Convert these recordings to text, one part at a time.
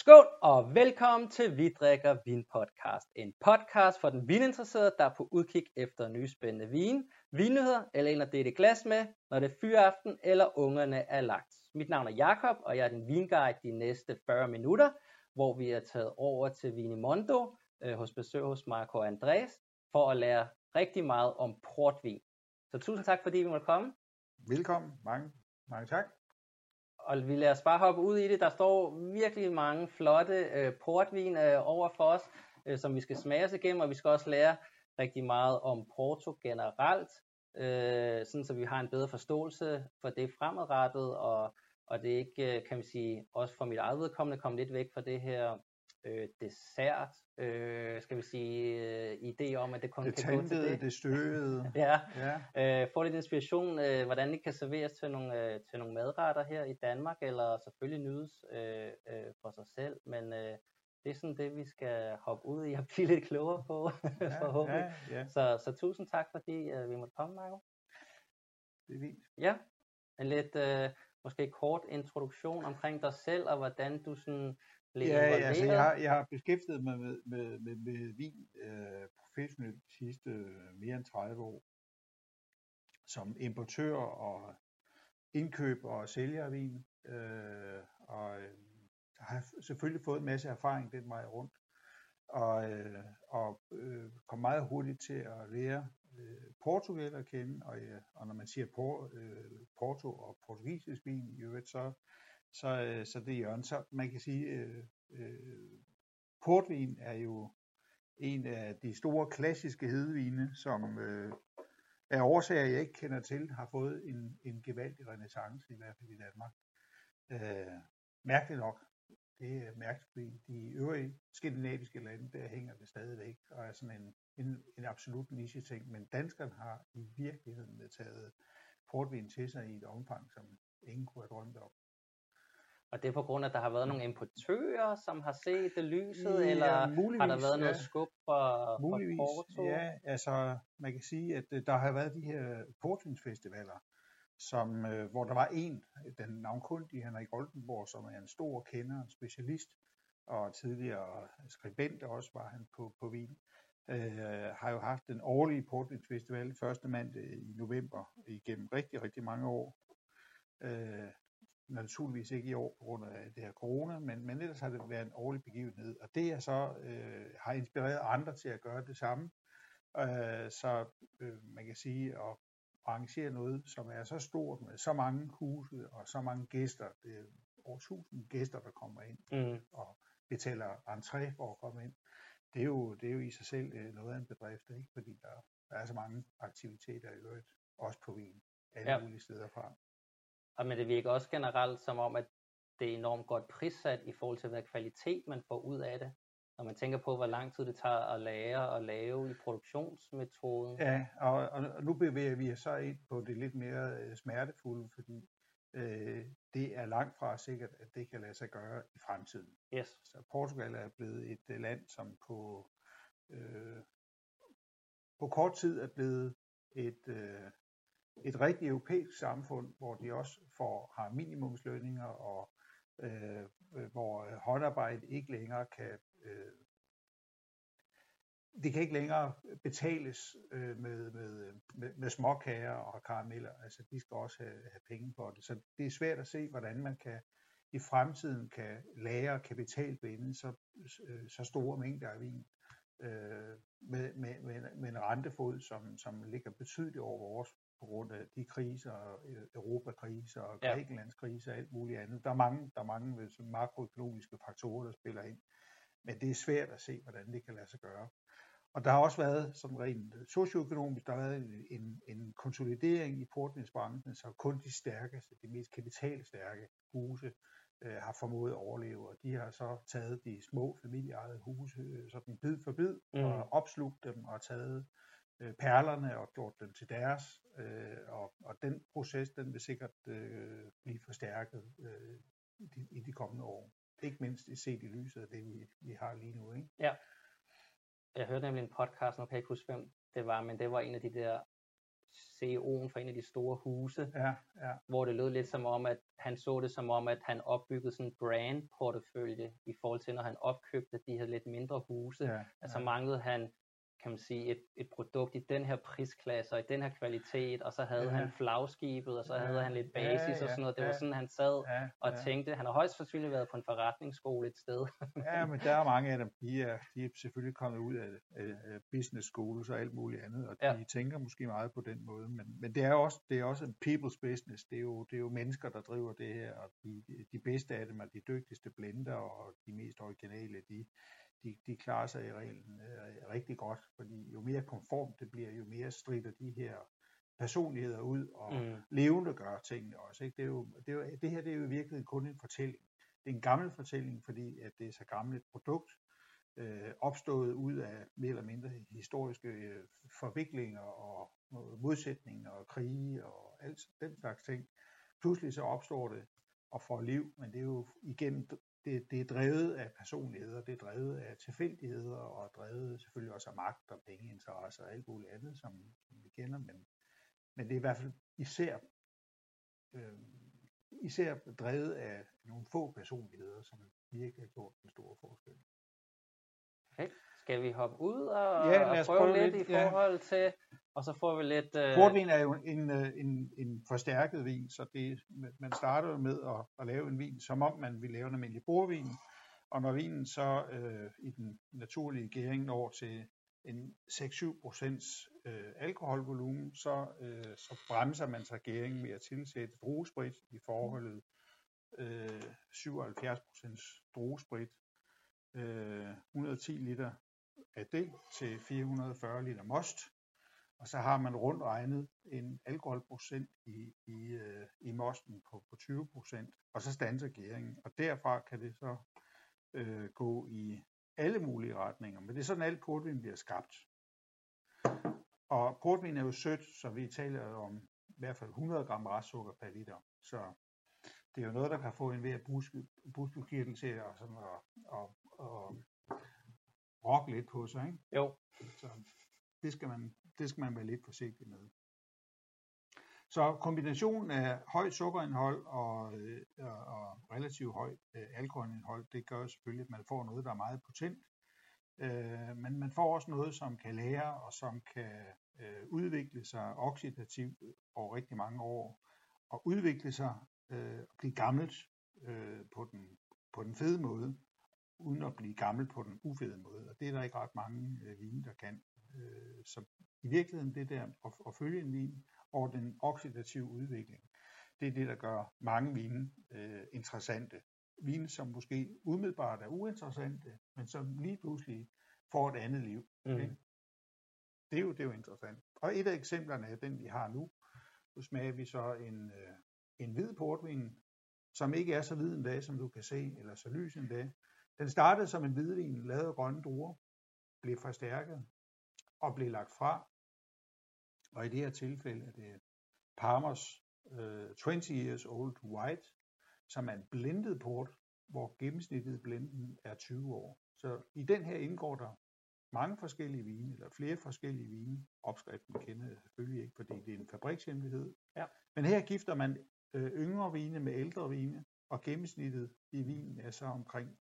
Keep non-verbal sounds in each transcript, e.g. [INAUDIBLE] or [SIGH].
Skål og velkommen til Vi drikker vin podcast. En podcast for den vininteresserede, der er på udkig efter nye spændende vin, vinnyheder eller en at dele glas med, når det er fyraften eller ungerne er lagt. Mit navn er Jakob og jeg er din vinguide de næste 40 minutter, hvor vi er taget over til Vinimondo øh, hos besøg hos Marco Andres for at lære rigtig meget om portvin. Så tusind tak fordi vi måtte komme. Velkommen. Mange, mange tak og vi lader os bare hoppe ud i det. Der står virkelig mange flotte øh, portvin øh, over for os, øh, som vi skal smage os igennem, og vi skal også lære rigtig meget om Porto generelt, øh, sådan så vi har en bedre forståelse for det fremadrettet, og, og det ikke, øh, kan vi sige, også for mit eget vedkommende, komme lidt væk fra det her øh, dessert, øh, skal vi sige, øh, idé om, at det kun det kan gå til det. Det støvede. [LAUGHS] ja, ja. Øh, få lidt inspiration, øh, hvordan det kan serveres til nogle, øh, til nogle madretter her i Danmark, eller selvfølgelig nydes øh, øh, for sig selv, men øh, det er sådan det, vi skal hoppe ud i og [LAUGHS] blive lidt klogere på, [LAUGHS] ja, forhåbentlig. Ja, ja. Så, så tusind tak, fordi øh, vi måtte komme, Marco. Det er fint. Ja, en lidt, øh, måske kort introduktion omkring dig selv, og hvordan du sådan blev ja, altså jeg har, jeg har beskæftiget mig med, med, med, med vin øh, professionelt de sidste øh, mere end 30 år. Som importør og indkøber og sælger af vin. Øh, og øh, har selvfølgelig fået en masse erfaring den vej rundt. Og, øh, og øh, kom meget hurtigt til at lære øh, Portugal at kende. Og, ja, og når man siger por, øh, Porto og portugisisk vin i øvrigt, så så, øh, så det er Jørgen. Så man kan sige, øh, øh, portvin er jo en af de store klassiske hedvine, som øh, af årsager, jeg ikke kender til, har fået en, en gevaldig renaissance, i hvert fald i Danmark. Øh, mærkeligt nok. Det er mærkeligt, fordi de øvrige skandinaviske lande, der hænger det stadigvæk, og er sådan en, en, en absolut niche-ting. Men danskerne har i virkeligheden taget portvin til sig i et omfang, som ingen kunne have drømt om. Og det er på grund af, at der har været nogle importører, som har set det lyset, ja, eller har der været noget ja. skub fra, muligvis, fra Porto? Ja, altså man kan sige, at øh, der har været de her portvinsfestivaler, som, øh, hvor der var en, den navnkundige Henrik Oldenborg, som er en stor kender, en specialist, og tidligere skribent også var han på, på vin, øh, har jo haft den årlige portvinsfestival første mandag i november igennem rigtig, rigtig mange år. Øh, naturligvis ikke i år på grund af det her corona, men, men ellers har det været en årlig begivenhed, og det er så øh, har inspireret andre til at gøre det samme. Øh, så øh, man kan sige at arrangere noget, som er så stort med så mange huse og så mange gæster, det er over tusind gæster, der kommer ind mm. og betaler entré for at komme ind. Det er jo, det er jo i sig selv øh, noget af en bedrift, ikke? fordi der, der er så mange aktiviteter i øvrigt, også på Wien, alle ja. mulige steder fra. Og men det virker også generelt som om, at det er enormt godt prissat i forhold til, hvad kvalitet man får ud af det. Når man tænker på, hvor lang tid det tager at lære og lave i produktionsmetoden. Ja, og, og nu bevæger vi os så ind på det lidt mere øh, smertefulde, fordi øh, det er langt fra sikkert, at det kan lade sig gøre i fremtiden. Yes. Så Portugal er blevet et øh, land, som på, øh, på kort tid er blevet et, øh, et rigtigt europæisk samfund, hvor de også får, har minimumslønninger, og øh, hvor øh, håndarbejde ikke længere kan øh, det kan ikke længere betales øh, med, med, øh, med, med småkager og karameller. Altså, de skal også have, have penge for det. Så det er svært at se, hvordan man kan i fremtiden kan lære kapitalbinde så, øh, så store mængder af vin øh, med, med, med, med en rentefod, som, som ligger betydeligt over vores på grund af de kriser, øh, Europakriser og Grækenlands kriser og alt muligt andet. Der er mange, der er mange makroøkonomiske faktorer, der spiller ind. Men det er svært at se, hvordan det kan lade sig gøre. Og der har også været, som rent socioøkonomisk, der har været en, en konsolidering i portvinsbranchen, så kun de stærkeste, de mest kapitalstærke huse øh, har formået at overleve, og de har så taget de små familieejede huse øh, sådan bid for bid mm. og opslugt dem og taget øh, perlerne og gjort dem til deres, øh, og, og den proces, den vil sikkert øh, blive forstærket øh, i, de, i de kommende år. Ikke mindst i set i lyset af det, vi, vi har lige nu. Ikke? Ja. Jeg hørte nemlig en podcast, nu kan jeg ikke huske, hvem det var, men det var en af de der CEO'en for en af de store huse, Ja, ja. hvor det lød lidt som om, at han så det som om, at han opbyggede sådan en brand-portefølje i forhold til, når han opkøbte de her lidt mindre huse. ja, Altså ja. manglede han, kan man sige, et, et produkt i den her prisklasse og i den her kvalitet, og så havde Ja. han flagskibet, og så Ja. havde han lidt Ja, basis og ja, sådan noget. Det var ja. sådan, han sad ja, og ja. tænkte. Han har højst sandsynligt været på en forretningsskole et sted. [LAUGHS] Ja, men der er mange af dem, de er, de er selvfølgelig kommet ud af, af, af business schools og alt muligt andet, og Ja. de tænker måske meget på den måde, men, men det er også, det er også en people's business, det er, jo, det er jo mennesker, der driver det her, og de, de bedste af dem er de dygtigste blender, og de mest originale, de, de, de klarer sig i reglen øh, rigtig godt, fordi jo mere konformt det bliver, jo mere strider de her personligheder ud og Mm. levende gør tingene også. Ikke? Det, er jo, det, er jo, det her det er jo i virkeligheden kun en fortælling. Det er en gammel fortælling, fordi at det er så gammelt et produkt, øh, opstået ud af mere eller mindre historiske øh, forviklinger og modsætninger og krige og alt den slags ting. Pludselig så opstår det og får liv, men det er jo igen, det, det er drevet af personligheder, det er drevet af tilfældigheder og drevet selvfølgelig også af magt og pengeinteresser og alt muligt andet, som, som vi kender, men, men det er i hvert fald især øh, især drevet af nogle få personligheder, som virkelig har gjort en stor forskel. Okay. Skal vi hoppe ud og, Ja, lad og os prøve, prøve lidt lidt, i ja. forhold til, og så får vi lidt... Øh, Portvin er jo en, øh, en, en forstærket vin, så det, man starter jo med at, at lave en vin, som om man vil lave en almindelig bordvin, og når vinen så øh, i den naturlige gæring når til en 6-7 procents øh, alkoholvolumen, så, øh, så bremser man sig gæringen med at tilsætte druesprit i forholdet øh, 77 procents druesprit, øh, 110 liter af det til 440 liter most, og så har man rundt regnet en alkoholprocent i, i, øh, i mosten på, på 20 procent, og så standser gæringen, og derfra kan det så øh, gå i alle mulige retninger, men det er sådan, alt portvin bliver skabt. Og portvin er jo sødt, så vi taler om i hvert fald 100 gram restsukker per liter, så det er jo noget, der kan få en ved at buskekirtel til at, sådan at, at, at rokke lidt på sig, ikke? Jo, Så det skal man, det skal man være lidt forsigtig med. Så kombinationen af højt sukkerindhold og, øh, og, og relativt højt øh, alkoholindhold, det gør selvfølgelig, at man får noget, der er meget potent. Øh, men man får også noget, som kan lære og som kan øh, udvikle sig oxidativt over rigtig mange år og udvikle sig øh, og blive gammelt øh, på, den, på den fede måde, uden at blive gammel på den ufede måde. Og det er der ikke ret mange øh, vine, der kan. Øh, så i virkeligheden det der at, at følge en vin over den oxidative udvikling, det er det, der gør mange vine øh, interessante. Vine, som måske umiddelbart er uinteressante, men som lige pludselig får et andet liv. mm. Okay. Det er, jo, det er jo interessant. Og et af eksemplerne er den, vi har nu. Nu smager vi så en, øh, en hvid portvin, som ikke er så hvid endda, som du kan se, eller så lys endda. Den startede som en hvidvin, lavet af grønne druer, blev forstærket og blev lagt fra. Og i det her tilfælde er det Parmers øh, 20 Years Old White, som er en blendet port, hvor gennemsnittet i blenden er 20 år. Så i den her indgår der mange forskellige vine, eller flere forskellige vine. Opskriften kender jeg selvfølgelig ikke, fordi det er en fabrikshemmelighed. Ja. Men her gifter man øh, yngre vine med ældre vine, og gennemsnittet i vinen er så omkring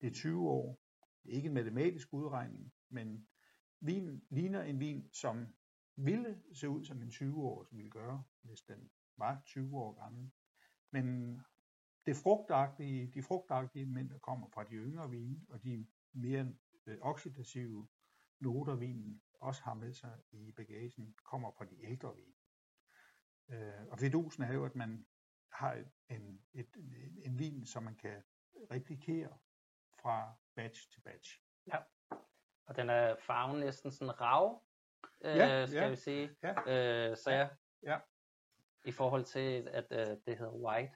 det 20 år. Ikke en matematisk udregning, men vinen ligner en vin, som ville se ud som en 20-års ville gøre, hvis den var 20 år gammel. Men det frugtagtige, de frugtagtige elementer kommer fra de yngre vine, og de mere øh, oxidative noter, vinen også har med sig i bagagen, kommer fra de ældre vine. Øh, og fidusen er jo, at man har en, et, en, en vin, som man kan replikere fra batch til batch. Og den er farven næsten sådan rav, øh, Ja, skal ja, vi sige. ja. Øh, så ja, Ja. i forhold til, at øh, det hedder white.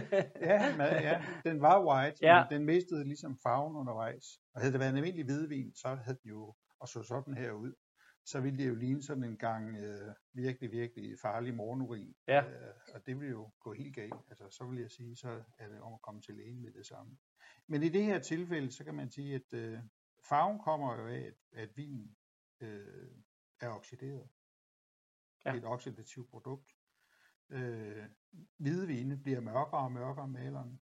[LAUGHS] Ja, men, ja, den var white, Ja. ja. men den mistede ligesom farven undervejs. Og havde det været en almindelig hvidvin, så havde den jo, og så sådan her ud, så ville det jo ligne sådan en gang øh, virkelig, virkelig farlig morgenurin. Ja. Øh, og det ville jo gå helt galt. Altså, så vil jeg sige, så er det om at komme til lægen med det samme. Men i det her tilfælde, så kan man sige, at øh, farven kommer jo af, at, at vinen øh, er oxideret. Ja. Det er et oxidativt produkt. Øh, hvide vine bliver mørkere og mørkere med alderen,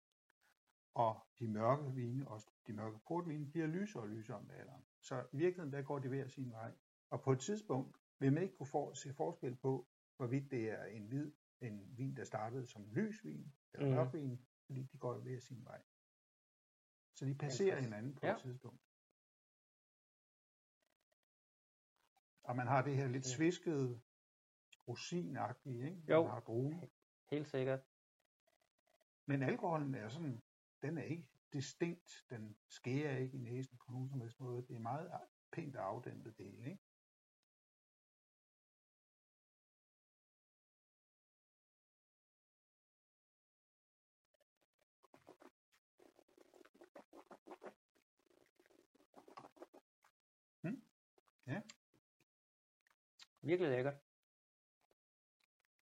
og de mørke vine, også de mørke portvine, bliver lysere og lysere med alderen. Så i virkeligheden, der går de hver sin vej. Og på et tidspunkt vil man ikke kunne for, se forskel på, hvorvidt det er en hvid, en vin, der startede som lys vin, eller mm. mørk vin, fordi de går hver sin vej. Så de passerer hinanden på ja. et tidspunkt. Og man har det her lidt sviskede, rosinagtige, ikke? Jo, man har druen. helt sikkert. Men alkoholen er sådan, den er ikke distinkt, den skærer ikke i næsen på nogen som helst måde. Det er meget pænt afdæmpet del, ikke? Ja. Virkelig lækkert.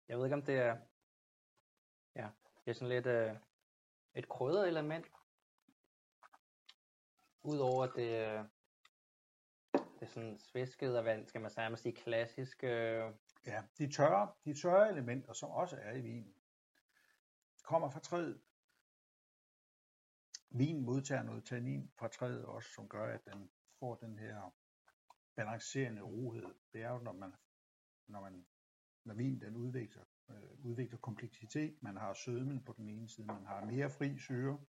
Jeg ved ikke, om det er, ja, det er sådan lidt øh, et krydret element. Udover det, øh, det er sådan svisket og vand, skal man nærmest sige klassisk. Øh... Ja, de tørre, de tørre elementer, som også er i vinen, kommer fra træet. Vinen modtager noget tannin fra træet også, som gør, at den får den her balancerende rohed. Det er jo, når man, når man når vin den udvikler, øh, udvikler kompleksitet. Man har sødmen på den ene side, man har mere fri syre,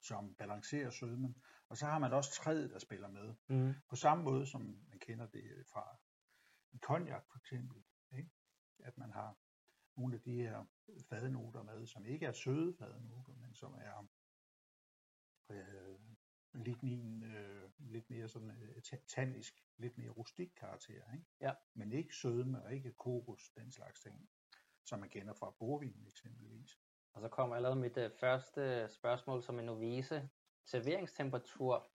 som balancerer sødmen, og så har man også træet, der spiller med. Mm. På samme måde, som man kender det fra en cognac for eksempel. Ikke? At man har nogle af de her fadenoter med, som ikke er søde fadenoter, men som er øh, lignin øh, lidt mere sådan øh, tannisk, lidt mere rustik karakter, ikke? Ja. men ikke sødme og ikke kokos, den slags ting, som man kender fra borvin eksempelvis. Og så kommer allerede mit øh, første spørgsmål som en novise. Serveringstemperatur.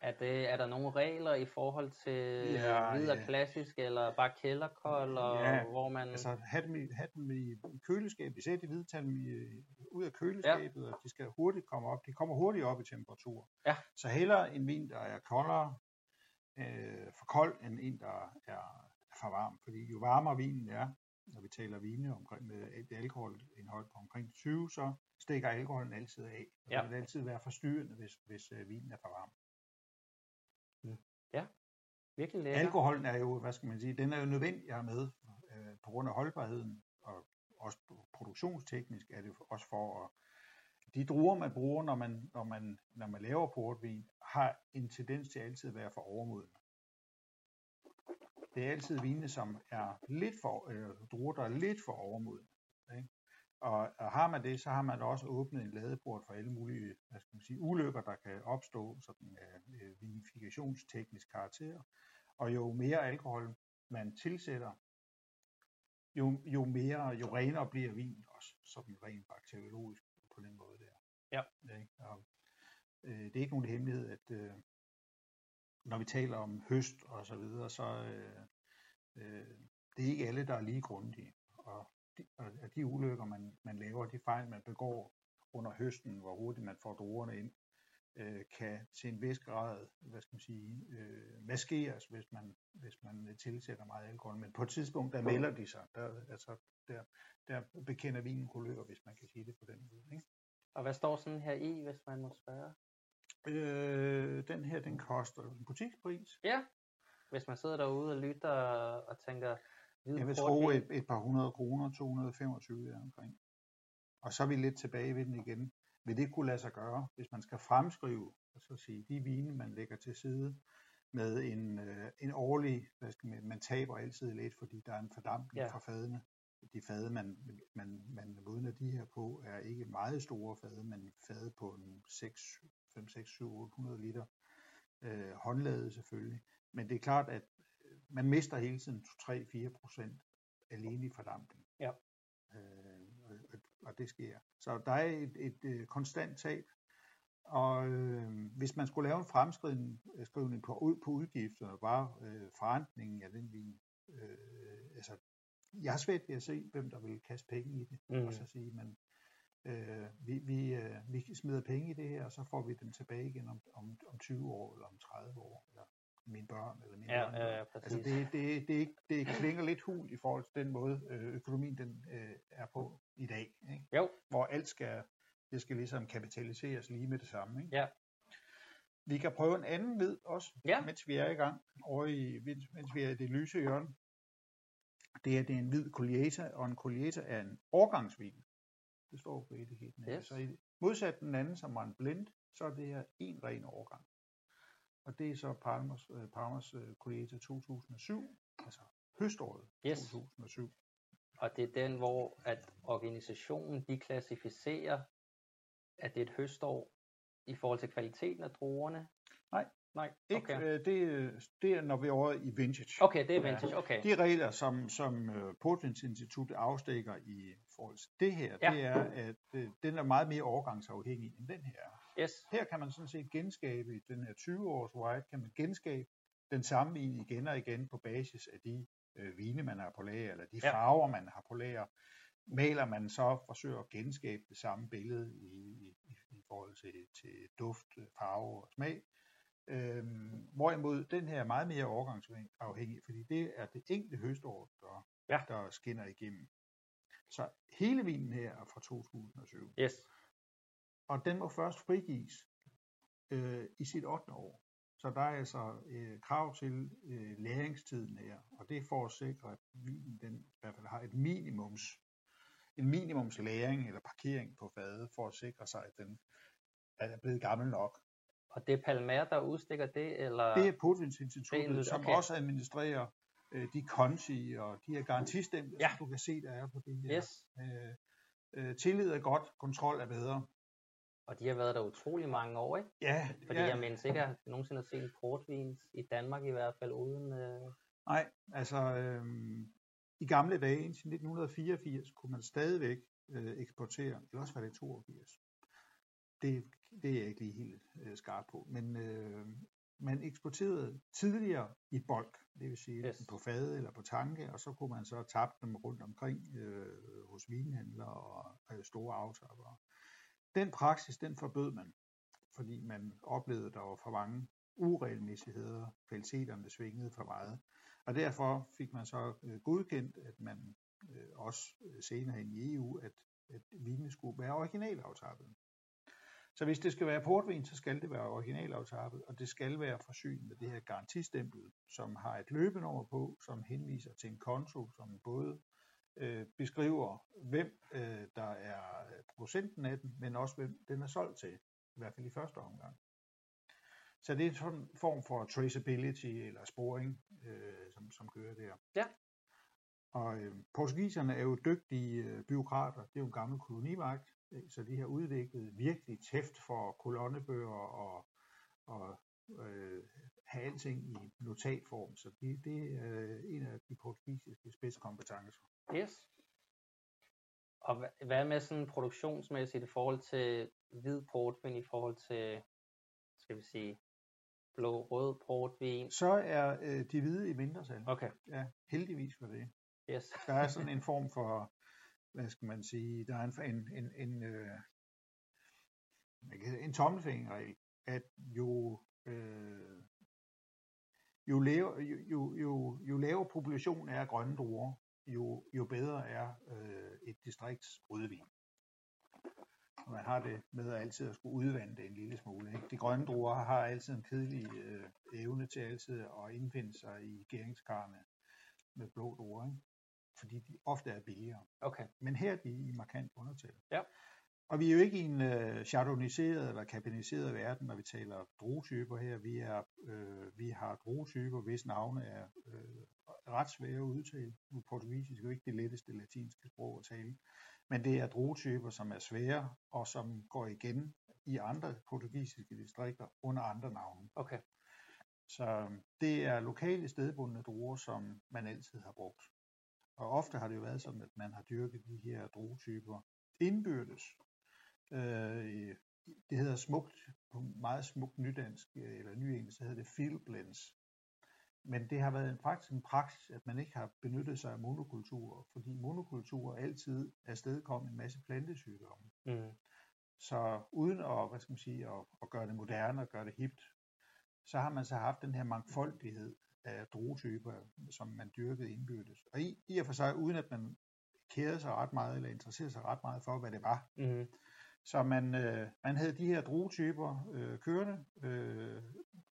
Er, det, er der nogle regler i forhold til ja, videre ja. klassisk, eller bare kælderkold, og ja, hvor man... altså have dem i, have dem i, i køleskabet, især de hvide, dem i, ud af køleskabet, ja. og de skal hurtigt komme op. De kommer hurtigt op i temperatur. Ja. Så hellere en vin, der er koldere, øh, for kold, end en, der er for varm. Fordi jo varmere vinen er, når vi taler vine omkring, med et alkoholindhold på omkring 20, så stikker alkoholen altid af. Ja. Det vil altid være forstyrrende, hvis, hvis øh, vinen er for varm. Virkelig lækker. Alkoholen er jo, hvad skal man sige, den er jo nødvendig at med øh, på grund af holdbarheden, og også produktionsteknisk er det også for at de druer, man bruger, når man, når man, når man laver portvin, har en tendens til altid at være for overmoden. Det er altid vine, som er lidt for, øh, druer, der er lidt for overmoden. Og, og har man det, så har man også åbnet en ladeport for alle mulige hvad skal man sige, ulykker, der kan opstå, sådan øh, vinifikationsteknisk karakter. Og jo mere alkohol man tilsætter, jo, jo mere, jo renere bliver vinen også, sådan rent bakteriologisk på den måde der. Ja. Ikke? Og, øh, det er ikke nogen hemmelighed, at øh, når vi taler om høst og så videre, så øh, øh, det er ikke alle, der er lige grundige. Og de, og de ulykker, man, man laver, de fejl, man begår under høsten, hvor hurtigt man får druerne ind, øh, kan til en vis grad, hvad skal man sige, øh, maskeres, hvis man, hvis man tilsætter meget alkohol. Men på et tidspunkt, der melder de sig. Der, altså, der, der bekender vinen kulør, hvis man kan sige det på den måde. Ikke? Og hvad står sådan her i, hvis man må spørge? Øh, den her, den koster en butikspris. Ja, hvis man sidder derude og lytter og tænker, jeg vil tro et, et par hundrede kroner, 225 der omkring. Og så er vi lidt tilbage ved den igen. Vil det kunne lade sig gøre, hvis man skal fremskrive, altså sige, de vine, man lægger til side, med en, øh, en årlig, hvad skal man, man taber altid lidt, fordi der er en fordampning ja. fra fadene. De fade, man, man, man modner de her på, er ikke meget store fade, men fade på en 6, 5, 6, 7, 800 liter. Øh, håndladet selvfølgelig. Men det er klart, at man mister hele tiden 3-4 procent alene i fordampning. Ja. Øh, og, og det sker. Så der er et, et, et konstant tab. Og øh, hvis man skulle lave en fremskrivning på, ud, på udgifterne, bare øh, forrentningen af den vin, øh, altså, jeg har svært ved at se, hvem der vil kaste penge i det. Mm. Og så sige, men øh, vi, vi, øh, vi smider penge i det her, og så får vi dem tilbage igen om, om, om 20 år eller om 30 år. Eller mine børn eller mine Ja, børn. ja, ja, Altså præcis. det, det, det, ikke- det klinger lidt hul i forhold til den måde, øh, økonomien den, øh, er på i dag. Ikke? Jo, Hvor alt skal, det skal ligesom kapitaliseres lige med det samme. Ikke? Ja. Vi kan prøve en anden hvid også, Ja. mens vi er i gang, over i, mens vi er i det lyse hjørne. Det er, det er en hvid Collieta, og en Collieta er en årgangsvin. Det står på etiketten. Yes. Så i, modsat den anden, som var en blend, så er det her en ren årgang. Og det er så Palmers, øh, Palmers øh, Collieta 2007, altså høståret Yes. 2007. og det er den, hvor at organisationen de klassificerer, at det er et høstår i forhold til kvaliteten af druerne. Nej. Nej, Ikke, okay. øh, det, øh, det er, når vi er over i vintage. Okay, det er vintage, okay. De regler, som, som uh, Portvinsinstituttet afstikker i forhold til det her, Ja. det er, at øh, den er meget mere overgangsafhængig end den her. Yes, Her kan man sådan set genskabe, den her 20-års white, kan man genskabe den samme vin igen og igen på basis af de øh, vine, man har på lager, eller de Ja. farver, man har på lager. Maler man så, forsøger at genskabe det samme billede i, i, i forhold til, til duft, farve og smag. Øhm, hvorimod den her er meget mere overgangsafhængig, fordi det er det enkelte høstår, der, Ja. der skinner igennem. Så hele vinen her er fra 2007 yes. Og den må først frigives øh, i sit 8. år. Så der er altså øh, krav til øh, læringstiden her, og det er for at sikre, at vinen den i hvert fald har et minimums, en minimums læring eller parkering på fadet, for at sikre sig, at den er blevet gammel nok. Og det er Palmer, der udstikker det, eller? Det er Portvinsinstituttet, Det er- som okay. også administrerer øh, de konti og de her garantistempler, Ja. som du kan se, der er på det her. Yes, Øh, øh, tillid er godt, kontrol er bedre. Og de har været der utrolig mange år, ikke? Ja, Fordi ja. jeg mindes ikke, at jeg nogensinde har set en portvin i Danmark i hvert fald uden... Øh... Nej, altså øhm, i gamle dage, indtil 1984, kunne man stadigvæk øh, eksportere, eller også var det 82. Det, det er jeg ikke lige helt øh, skarp på, men øh, man eksporterede tidligere i bulk, det vil sige yes. på fade eller på tanke, og så kunne man så tabe dem rundt omkring øh, hos vinhandlere og øh, store aftappere. Den praksis, den forbød man, fordi man oplevede, at der var for mange uregelmæssigheder, kvaliteterne svingede for meget. Og derfor fik man så øh, godkendt, at man øh, også øh, senere hen i EU, at, at vinene skulle være originalaftappet. Så hvis det skal være portvin, så skal det være originalaftappet, og det skal være forsynet med det her garantistempel, som har et løbenummer på, som henviser til en konto, som både øh, beskriver, hvem øh, der er producenten af den, men også hvem den er solgt til, i hvert fald i første omgang. Så det er sådan en form for traceability eller sporing, øh, som, som kører der. Ja. Og øh, portugiserne er jo dygtige øh, byråkrater. Det er jo en gammel kolonimagt, øh, så de har udviklet virkelig tæft for kolonnebøger og, og øh, have alting i notatform. Så det, det er øh, en af de portugisiske spidskompetencer. Yes. Og hva- hvad med sådan produktionsmæssigt i forhold til hvid portvin, i forhold til, skal vi sige, blå, rød portvin? Så er øh, de hvide i mindretal. Okay, Ja, heldigvis for det. yes. Der er sådan en form for, hvad skal man sige, der er en, en, en, en, øh, en tommelfingerregel, at jo, øh, jo, lave, jo, jo, jo, jo lavere population er grønne druer, jo, jo bedre er øh, et distrikts rødvin. Og man har det med at altid at skulle udvande det en lille smule. Ikke? De grønne druer har altid en kedelig øh, evne til altid at indfinde sig i gæringskarne med blå druer, ikke? fordi de ofte er billigere. Okay, Men her er de i markant undertal. Ja. Og vi er jo ikke i en øh, chardonniseret eller kabiniseret verden, når vi taler druetyper her. Vi, er, øh, vi har druetyper, hvis navne er øh, ret svære at udtale. Nu er portugisisk jo ikke det letteste latinske sprog at tale. Men det er druetyper, som er svære, og som går igen i andre portugisiske distrikter under andre navne. okay. Så det er lokale stedbundne druer, som man altid har brugt. Og ofte har det jo været sådan, at man har dyrket de her druetyper indbyrdes. Øh, det hedder smukt, på meget smukt nydansk, øh, eller nyengelsk, så hedder det field blends. Men det har været en, faktisk en praksis, at man ikke har benyttet sig af monokulturer, fordi monokulturer altid afstedkom en masse plantesygdomme. Mm. Så uden at, hvad skal man sige, at, at gøre det moderne og gøre det hipt, så har man så haft den her mangfoldighed af druetyper, som man dyrkede indbyrdes. Og i, i og for sig, uden at man kærede sig ret meget, eller interesserede sig ret meget for, hvad det var. Mm. Så man, øh, man havde de her druetyper øh, kørende. Øh,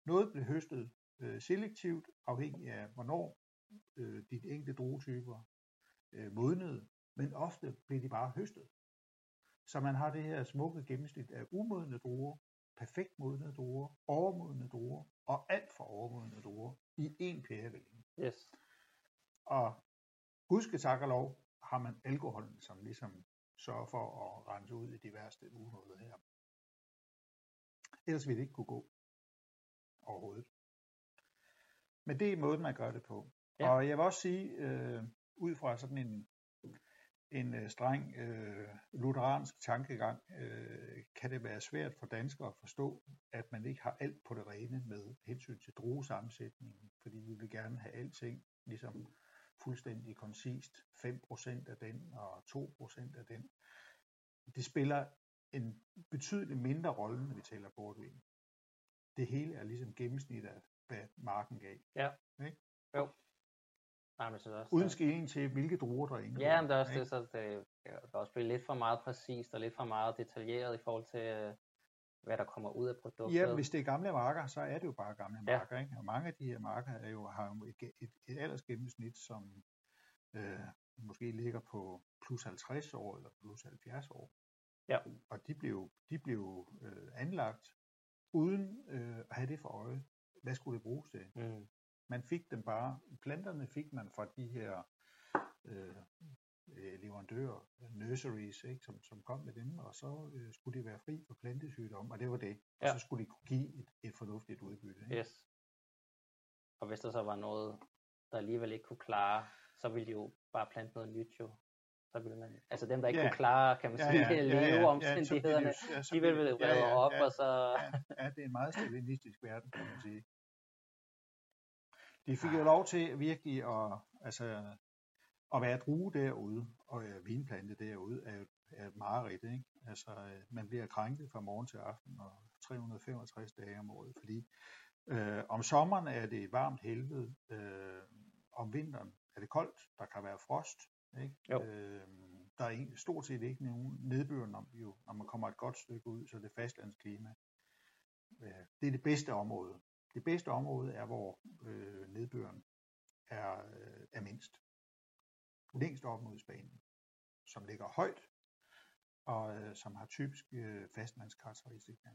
noget blev høstet øh, selektivt, afhængig af hvornår øh, de enkelte druetyper øh, modnede, men ofte blev de bare høstet. Så man har det her smukke gennemsnit af umodne druer, perfekt modne druer, overmodne druer og alt for overmodne druer i én pærevælling. Yes. Og gudske tak og lov har man alkoholen, som ligesom sørger for at rense ud i de værste uhuller her. Ellers ville det ikke kunne gå overhovedet. Men det er måden, man gør det på. Ja. Og jeg vil også sige, øh, ud fra sådan en, en øh, streng øh, lutheransk tankegang, øh, kan det være svært for danskere at forstå, at man ikke har alt på det rene med hensyn til druesammensætningen, fordi vi vil gerne have alting ligesom fuldstændig koncist, 5% af den og 2% af den. Det spiller en betydelig mindre rolle, når vi taler portvin. Det hele er ligesom gennemsnit af, hvad marken gav. Nej, men jeg synes også, Uden skilling til, hvilke druer der indgår. Ja, men det er også ikke? det, så det kan også blive lidt for meget præcist og lidt for meget detaljeret i forhold til, øh, hvad der kommer ud af produktet. Ja, hvis det er gamle marker, så er det jo bare gamle Ja. marker. Ikke? Og mange af de her marker er jo, har jo et, et, et aldersgennemsnit, som øh, måske ligger på plus 50 år eller plus 70 år. Ja. Og de blev, de blev øh, anlagt uden øh, at have det for øje. Hvad skulle det bruges til? Mm. Man fik dem bare, planterne fik man fra de her øh, øh, leverandører, nurseries, ikke, som, som kom med dem, og så øh, skulle de være fri for plantesygdomme, og det var det. Og Ja. så skulle de kunne give et, et fornuftigt udbytte. Ikke? Yes. Og hvis der så var noget, der alligevel ikke kunne klare, så ville de jo bare plante noget nyt jo. Så ville man, altså dem, der ikke Ja. kunne klare, kan man sige, ja, [LAUGHS] ja, leveomstændighederne, så bliver det jo- ja, så de ville det- blive reddet op, og så... ja, ja, det er en meget stalinistisk verden, kan man sige. De fik jo lov til virkelig at, altså, at være drue derude, og øh, vinplante derude, er jo er et mareridt, ikke? Altså, øh, man bliver krænket fra morgen til aften, og 365 dage om året, fordi øh, om sommeren er det et varmt helvede, øh, om vinteren er det koldt, der kan være frost, ikke? Jo. Øh, der er en, stort set ikke nogen nedbør, når, jo, når man kommer et godt stykke ud, så er det fastlandsklima. Øh, det er det bedste område. Det bedste område er, hvor øh, nedbøren er, øh, er mindst. Længst op mod Spanien, som ligger højt, og øh, som har typisk øh, fastlandskarakteristika.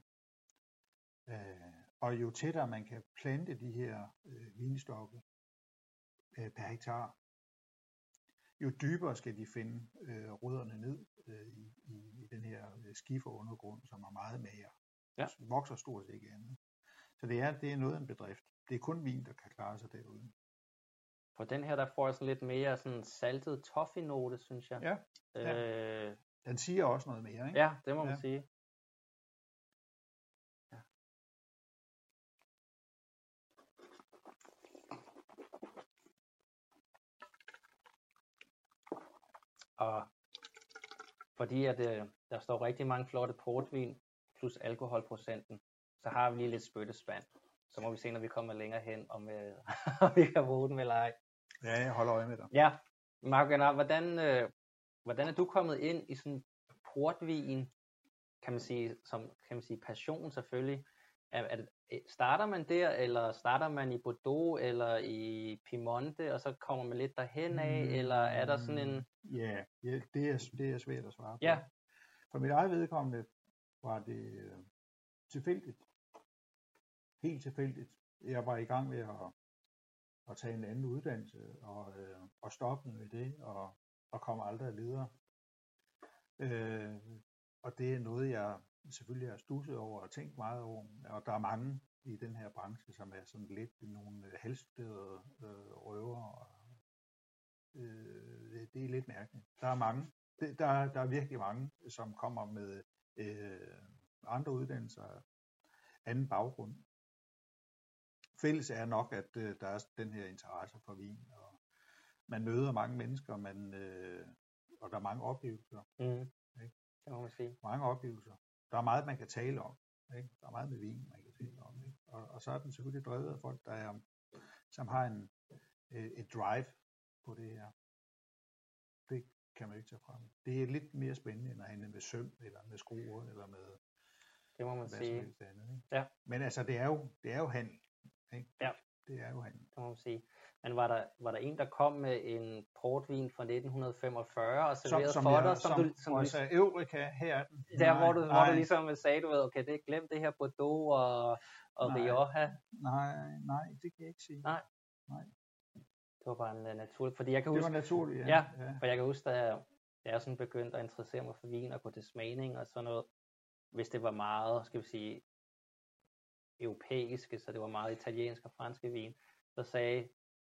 Øh, og jo tættere man kan plante de her øh, vinstokke øh, per hektar, jo dybere skal de finde øh, rødderne ned øh, i, i, i den her øh, skiferundergrund, som er meget mager. Ja. Vokser stort set ikke andet. Så det er, det er noget af en bedrift. Det er kun vin, der kan klare sig derude. På den her, der får jeg sådan lidt mere sådan saltet toffee-note, synes jeg. Ja, ja. Øh, Den siger også noget mere, ikke? ja, det må man Ja. sige. Ja. Og fordi at, øh, der står rigtig mange flotte portvin plus alkoholprocenten, så har vi lige lidt spyttespand. Så må vi se, når vi kommer længere hen, om, øh, [LAUGHS] om vi kan bruge den eller ej. Ja, jeg holder øje med dig. Ja, Marco General, hvordan, øh, hvordan er du kommet ind i sådan portvin, kan man sige, som kan man sige passion selvfølgelig. Er, er øh, starter man der, eller starter man i Bordeaux, eller i Piemonte, og så kommer man lidt derhen af, mm. eller er der sådan en... Ja, ja det, er, det er svært at svare på. Ja. For mit eget vedkommende var det øh, tilfældigt. Helt tilfældigt. Jeg var i gang med at, at tage en anden uddannelse, og, øh, og stoppe med det, og, og komme aldrig videre. Øh, og det er noget, jeg selvfølgelig har stusset over og tænkt meget over. Og der er mange i den her branche, som er sådan lidt nogle halvstuderede øh, røver. Og, øh, det, øh, det er lidt mærkeligt. Der er mange. Det, der, der er virkelig mange, som kommer med øh, andre uddannelser, anden baggrund. Fælles er nok, at øh, der er den her interesse for vin, og man møder mange mennesker, man, øh, og der er mange oplevelser. Mm. Ikke? Det må man sige. Mange oplevelser. Der er meget, man kan tale om. Ikke? Der er meget med vin, man kan tale om. Ikke? og, og så er den selvfølgelig drevet af folk, der er, som har en, øh, et drive på det her. Det kan man ikke tage frem. Det er lidt mere spændende, end at handle med søm, eller med skruer, eller med Det må man sige. andet. Ikke? Ja. Men altså, det er jo, det er jo handel. Ikke? Ja. Det er jo handel. Det må man sige. Men var der, var der en, der kom med en portvin fra 1945 og serverede for jeg- dig, som, du, som hvor du jeg sagde, Eureka, her er den. der, Nej, hvor du, hvor nej, du ligesom sagde, du ved, okay, det glem det her Bordeaux og, og Nej. Rioja. Nej, nej, det kan jeg ikke sige. Nej. Det var bare en uh, naturlig, fordi jeg kan Det huske, var naturligt, ja. Ja. ja. for jeg kan huske, da jeg, da jeg sådan begyndte at interessere mig for vin og gå til smagning og sådan noget, hvis det var meget, skal vi sige, europæiske, så det var meget italiensk og franske vin, så sagde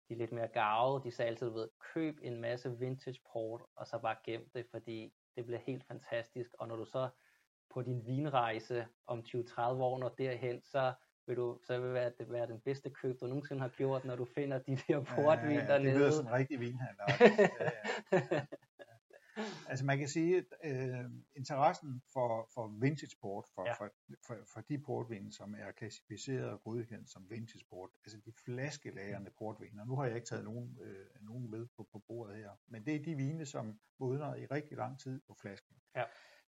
de lidt mere gavede, de sagde altid, du ved, køb en masse vintage port, og så bare gem det, fordi det bliver helt fantastisk, og når du så på din vinrejse om 20-30 år når derhen, så vil du, så vil være, det være den bedste køb, du nogensinde har gjort, når du finder de der portvin ja, ja, dernede. Det lyder som en rigtig vinhandler. [LAUGHS] ja, ja. Altså man kan sige, at øh, interessen for, for vintage port, for, Ja. for, for, for de portvine, som er klassificeret og godkendt som vintage port, altså de flaskelagerne portviner, nu har jeg ikke taget nogen, øh, nogen med på, på bordet her, men det er de vine, som modner i rigtig lang tid på flasken. Ja.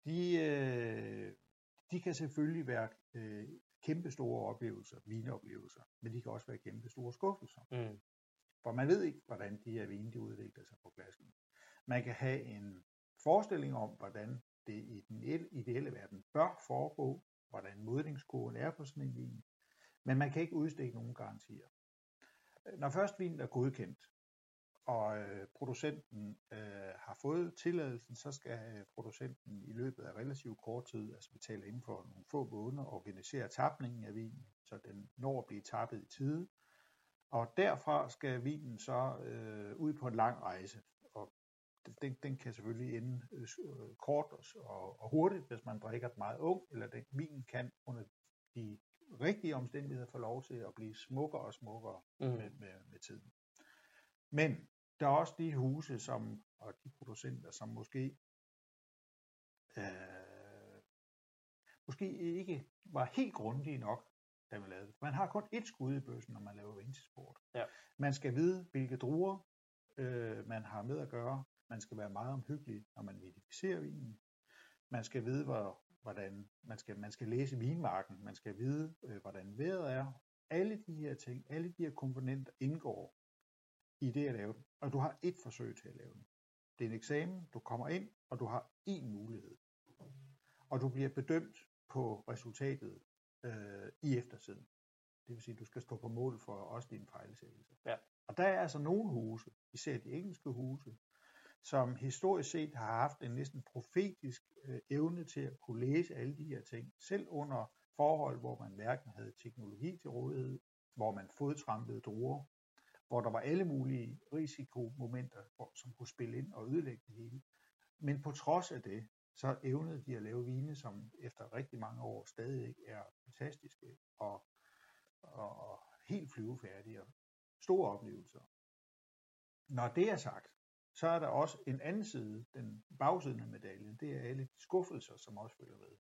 De, øh, de kan selvfølgelig være øh, kæmpe store oplevelser, vineoplevelser, men de kan også være kæmpe store skuffelser. mm. For man ved ikke, hvordan de her vine de udvikler sig på flasken. Man kan have en forestilling om, hvordan det i den ideelle verden bør foregå, hvordan modningskurven er på sådan en vin, men man kan ikke udstikke nogen garantier. Når først vinen er godkendt, og øh, producenten øh, har fået tilladelsen, så skal øh, producenten i løbet af relativt kort tid, altså betale inden for nogle få måneder, organisere tapningen af vinen, så den når at blive tappet i tide. Og derfra skal vinen så øh, ud på en lang rejse. Den, den kan selvfølgelig ende øh, øh, kort og, og, og hurtigt, hvis man drikker den meget ung, eller den vinen kan under de rigtige omstændigheder få lov til at blive smukkere og smukkere Mm. med, med, med tiden. Men der er også de huse som, og de producenter, som måske øh, måske ikke var helt grundige nok, da man lavede det. Man har kun ét skud i bøssen, når man laver vintersport. Ja. Man skal vide, hvilke druer øh, man har med at gøre. Man skal være meget omhyggelig, når man identificerer vinen. Man skal vide, hvor, hvordan man skal, man skal læse vinmarken. Man skal vide, øh, hvordan vejret er. Alle de her ting, alle de her komponenter indgår i det at lave den. Og du har et forsøg til at lave den. Det er en eksamen, du kommer ind, og du har én mulighed. Og du bliver bedømt på resultatet øh, i eftertiden. Det vil sige, at du skal stå på mål for også dine fejlsættelser. Ja. Og der er altså nogle huse, især de engelske huse, som historisk set har haft en næsten profetisk øh, evne til at kunne læse alle de her ting, selv under forhold, hvor man hverken havde teknologi til rådighed, hvor man fodtrampede druer, hvor der var alle mulige risikomomenter, hvor, som kunne spille ind og ødelægge det hele. Men på trods af det, så evnede de at lave vine, som efter rigtig mange år stadig er fantastiske og, og, og helt flyvefærdige og store oplevelser. Når det er sagt, så er der også en anden side, den bagsiden af medaljen, det er alle de skuffelser, som også følger med.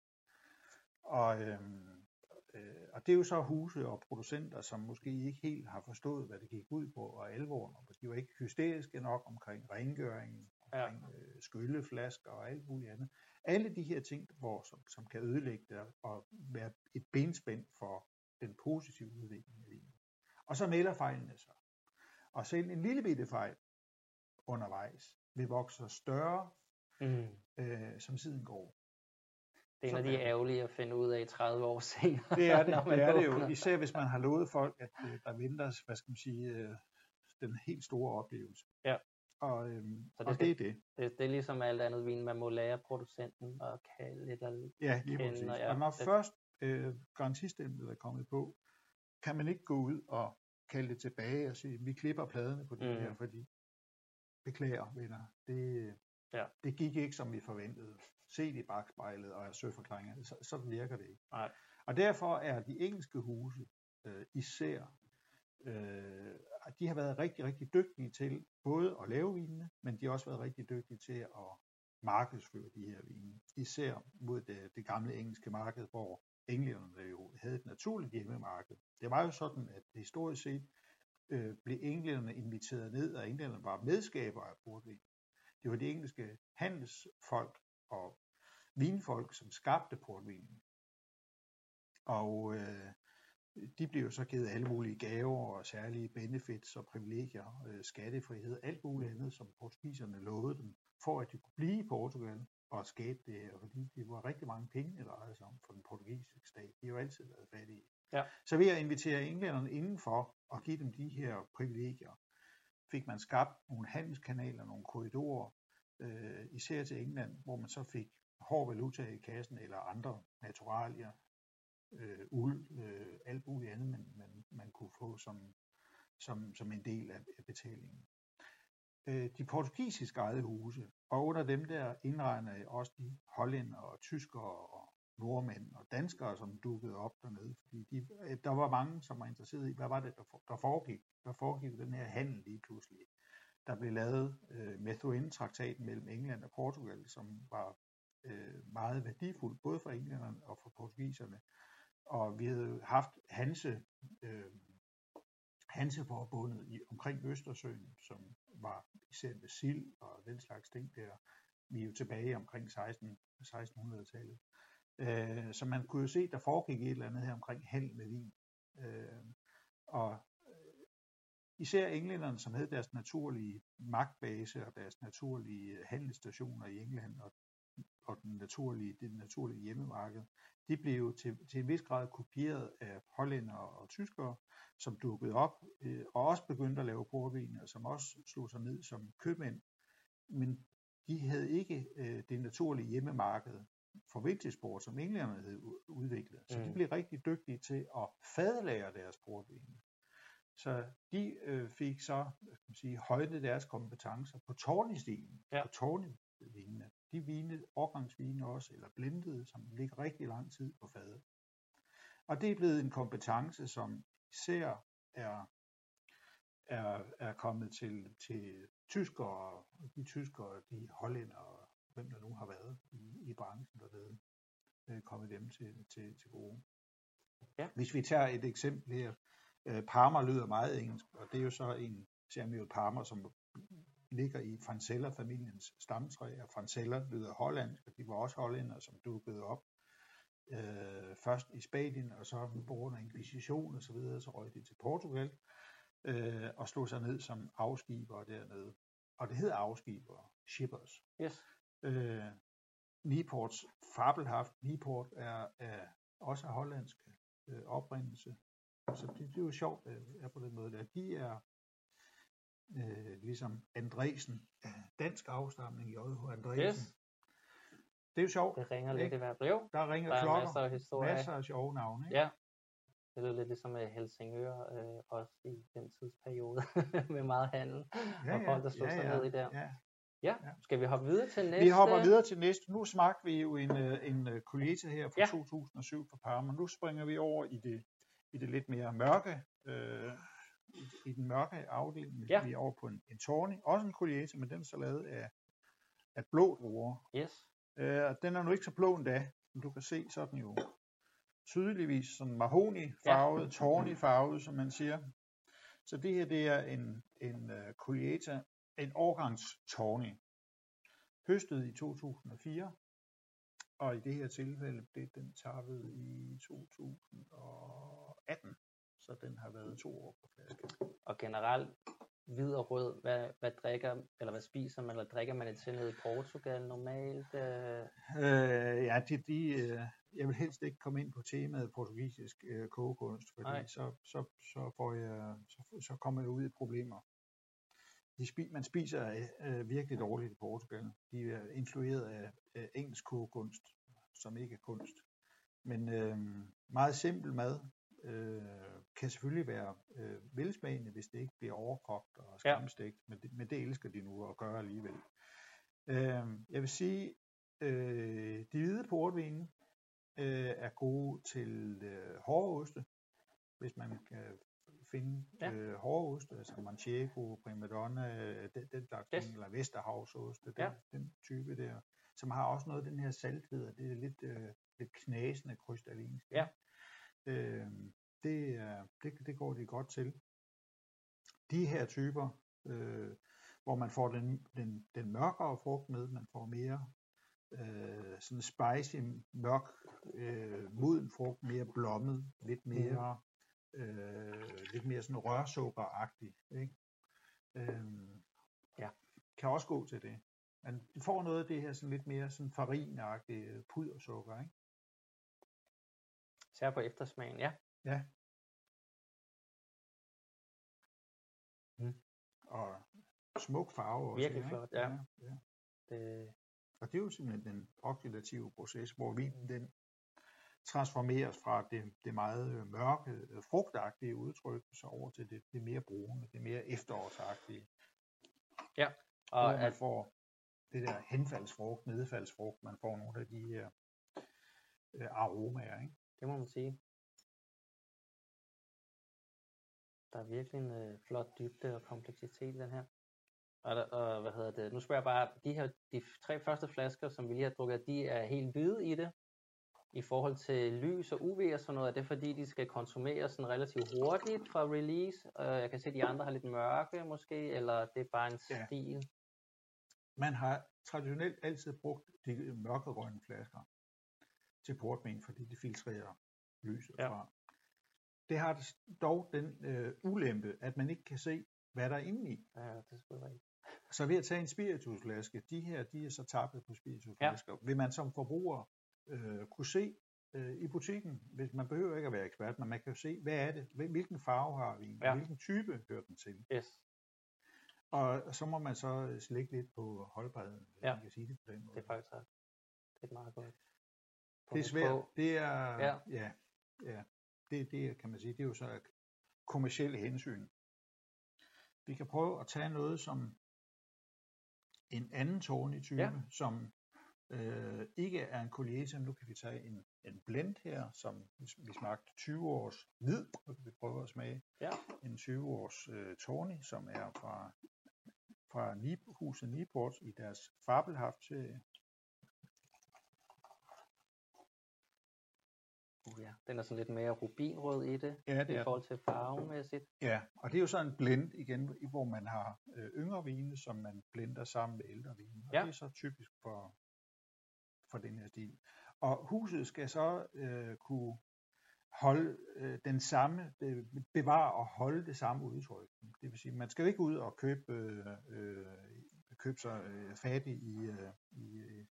Og, øhm, øh, og det er jo så huse og producenter, som måske ikke helt har forstået, hvad det gik ud på, og alvoren, og de var ikke hysteriske nok omkring rengøringen, omkring ja. øh, skylleflasker og alt muligt andet. Alle de her ting, hvor, som, som kan ødelægge det og være et benspænd for den positive udvikling af vinen. Og så melder fejlene sig. Og selv en lille bitte fejl undervejs vil vokse sig større, Mm. øh, som tiden går. Det er en af de er ærgerlige at finde ud af 30 år senere. Det er det, [LAUGHS] det, er det jo. Især hvis man har lovet folk, at øh, der venter, hvad skal man sige, øh, den helt store oplevelse. Ja. Og, øhm, Så det og skal- det er det. Det, det er ligesom alt andet vin, man må lære producenten at kalde lidt og Ja, lige kende, præcis. og ja, Og når det- først øh, garantistemplet er kommet på, kan man ikke gå ud og kalde det tilbage og sige, vi klipper pladerne på det Mhm. her, fordi beklager, venner, det, Ja. det gik ikke, som vi forventede. Se i bagspejlet og er søforklaringer. Så, så virker det ikke. Nej. Og derfor er de engelske huse øh, især, øh, de har været rigtig, rigtig dygtige til både at lave vinene, men de har også været rigtig dygtige til at markedsføre de her vine. Især mod det, det gamle engelske marked, hvor englænderne jo havde et naturligt hjemmemarked. Det var jo sådan, at historisk set øh, blev englænderne inviteret ned, og englænderne var medskaber af portvin. Det var de engelske handelsfolk og vinfolk, som skabte portvinen. Og øh, de blev jo så givet alle mulige gaver og særlige benefits og privilegier, øh, skattefrihed, alt muligt andet, som portugiserne lovede dem, for at de kunne blive i Portugal og skabe det her, fordi det var rigtig mange penge, der drejede sig om for den portugisiske stat. De har jo altid været fattige. Ja. Så ved at invitere englænderne indenfor og give dem de her privilegier, fik man skabt nogle handelskanaler, nogle korridorer, øh, især til England, hvor man så fik hård valuta i kassen eller andre naturalier, øh, uld, øh, alt muligt andet, man, man, man kunne få som, som, som en del af, af betalingen. Øh, de portugisiske ejede huse, og under dem der indregner jeg også de hollænder og tyskere og nordmænd og danskere, som dukkede op dernede, fordi de, øh, der var mange, som var interesseret i, hvad var det, der, for, der foregik? Der foregik den her handel lige pludselig. Der blev lavet øh, Methuen-traktaten mellem England og Portugal, som var øh, meget værdifuld, både for englænderne og for portugiserne. Og vi havde haft Hanse, øh, Hanseforbundet i, omkring Østersøen, som var især med sild og den slags ting der. Vi er jo tilbage omkring 16, 1600-tallet. Øh, så man kunne jo se, der foregik et eller andet her omkring handel med vin. Øh, og øh, især englænderne, som havde deres naturlige magtbase og deres naturlige øh, handelsstationer i England og, og den naturlige, det naturlige hjemmemarked, de blev til, til en vis grad kopieret af hollænder og tyskere, som dukkede op øh, og også begyndte at lave portvin, og som også slog sig ned som købmænd. Men de havde ikke øh, det naturlige hjemmemarked for vintage som englænderne havde udviklet. Så mm. de blev rigtig dygtige til at fadlære deres portvin. Så de øh, fik så hvad skal man sige, højde deres kompetencer på tårnestilen, ja. på tårnevinene. De vine, årgangsvine også, eller blendede, som ligger rigtig lang tid på fadet. Og det er blevet en kompetence, som især er, er, er kommet til, til tyskere, de tyskere, de hollændere, hvem der nu har været i, i branchen dernede, øh, kommet dem til, til, til gode. Ja. Hvis vi tager et eksempel her, øh, Parma lyder meget engelsk, og det er jo så en Samuel Parma, som ligger i Francella-familiens stamtræ, og Francella lyder hollandsk, og de var også hollænder, som dukkede op øh, først i Spanien, og så på grund af inkvisition og så videre, så røg de til Portugal, øh, og slog sig ned som afskiber dernede. Og det hedder afskiber, shippers. Yes. Øh, Nieports fabelhaft. Nieport er, er også af hollandsk øh, oprindelse. Så det, det er jo sjovt, at er på den måde der. De er øh, ligesom Andresen, dansk afstamning, J.H. Andresen. Yes. Det er jo sjovt. Det ringer lidt i hver brev. Der ringer der klokker. Masser af, historie. masser af sjove navne. Ikke? Ja. Det lyder lidt ligesom med Helsingør, øh, også i den tidsperiode, [LAUGHS] med meget handel, ja, og folk, der slog ja, sig ja, ned i der. Ja. Ja, skal vi hoppe videre til næste? Vi hopper videre til næste. Nu smagte vi jo en, øh, en uh, Colheita her fra ja. 2007 fra Parma. Nu springer vi over i det, i det lidt mere mørke, øh, i, i den mørke afdeling. Ja. Vi er over på en, en Tawny, også en Colheita, men den er så lavet af, af blå druer. Yes. Øh, den er nu ikke så blå endda, som du kan se, så er den jo tydeligvis sådan mahoni farvet, ja. tawny farvet, som man siger. Så det her, det er en, en uh, Colheita en årgangs tawny. Høstet i 2004, og i det her tilfælde blev den tappet i 2018, så den har været to år på flaske. Og generelt hvid og rød, hvad, hvad drikker, eller hvad spiser man, eller drikker man det til nede i Portugal normalt? Øh? Øh, ja, de, de, øh, jeg vil helst ikke komme ind på temaet portugisisk øh, kogekunst, fordi så, så, så, får jeg, så, så kommer jeg ud i problemer de spi, man spiser øh, virkelig dårligt i Portugal. De er influeret af, af engelsk kogekunst, som ikke er kunst. Men øh, meget simpel mad øh, kan selvfølgelig være øh, velsmagende, hvis det ikke bliver overkogt og skamstegt, ja. men, det, men det elsker de nu at gøre alligevel. Øh, jeg vil sige, øh, de hvide portvine øh, er gode til øh, hårde oste, hvis man kan finde Ja. øh, hårdost, altså Manchego, Primadonna, øh, den, den slags Yes. eller Vesterhavsost, den, Ja. den type der, som har også noget af den her salthed, og det er lidt, øh, lidt knasende krystallinsk. Ja. Øh, det, er, det, det går de godt til. De her typer, øh, hvor man får den, den, den mørkere frugt med, man får mere øh, sådan spicy, mørk, øh, moden frugt, mere blommet, lidt mere, øh, lidt mere sådan rørsukkeragtig, ikke? Øh, Ja. Kan også gå til det. Du får noget af det her sådan lidt mere sådan farinagtige pudersukker, ikke? Især på eftersmagen, ja. Ja. Mm. Og smuk farve også. Virkelig her, flot, ikke? ja. ja. Det, Og det er jo simpelthen den oxidative proces, hvor vinen den transformeres fra det, det meget øh, mørke, øh, frugtagtige udtryk, så over til det, det mere brune, det mere efterårsagtige, og hvor man at, får det der henfaldsfrugt, nedfaldsfrugt, man får nogle af de her øh, aromaer. Ikke? det må man sige. Der er virkelig en øh, flot dybde og kompleksitet i den her. Og, der, og hvad hedder det? Nu spørger jeg bare, de her de tre første flasker, som vi lige har drukket, de er helt hvide i det. I forhold til lys og UV og sådan noget, er det fordi, de skal konsumeres sådan relativt hurtigt fra release? Og jeg kan se, at de andre har lidt mørke måske, eller det er bare en Ja. stil? Man har traditionelt altid brugt de mørkegrønne flasker til portvin, fordi de filtrerer lyset Ja. fra. Det har dog den øh, ulempe, at man ikke kan se, hvad der er inde i. Ja, det er selvfølgelig. Så ved at tage en spiritusflaske, de her, de er så tappet på spiritusflasker, ja. vil man som forbruger øh, kunne se øh, i butikken, hvis man behøver ikke at være ekspert, men man kan jo se, hvad er det, Hvil- hvilken farve har vi, Ja. hvilken type hører den til. Yes, Og så må man så slække lidt på holdbarheden, hvis Ja. man kan sige det på den måde. det er faktisk ret. Det er meget godt. det er svært. Det er, Ja. ja, ja, det, det kan man sige, det er jo så kommersielle hensyn. Vi kan prøve at tage noget som en anden tårnig type, Ja. ja. som øh, ikke er en Collier, nu kan vi tage en, en blend her, som vi, smagte 20 års hvid, kan vi prøve at smage Ja. en 20 års øh, tårnig, som er fra, fra Nip, huset Niport i deres fabelhaft serie. Uh, ja. Den er sådan lidt mere rubinrød i det, Ja, det i forhold til farvemæssigt. Ja, og det er jo så en blend igen, hvor man har øh, yngre vine, som man blender sammen med ældre vine. Og Ja. det er så typisk for, for den her stil. Og huset skal så øh, kunne holde øh, den samme, øh, bevare og holde det samme udtryk. Det vil sige, man skal jo ikke ud og købe, øh, øh, købe sig øh, fattig i, øh, i øh,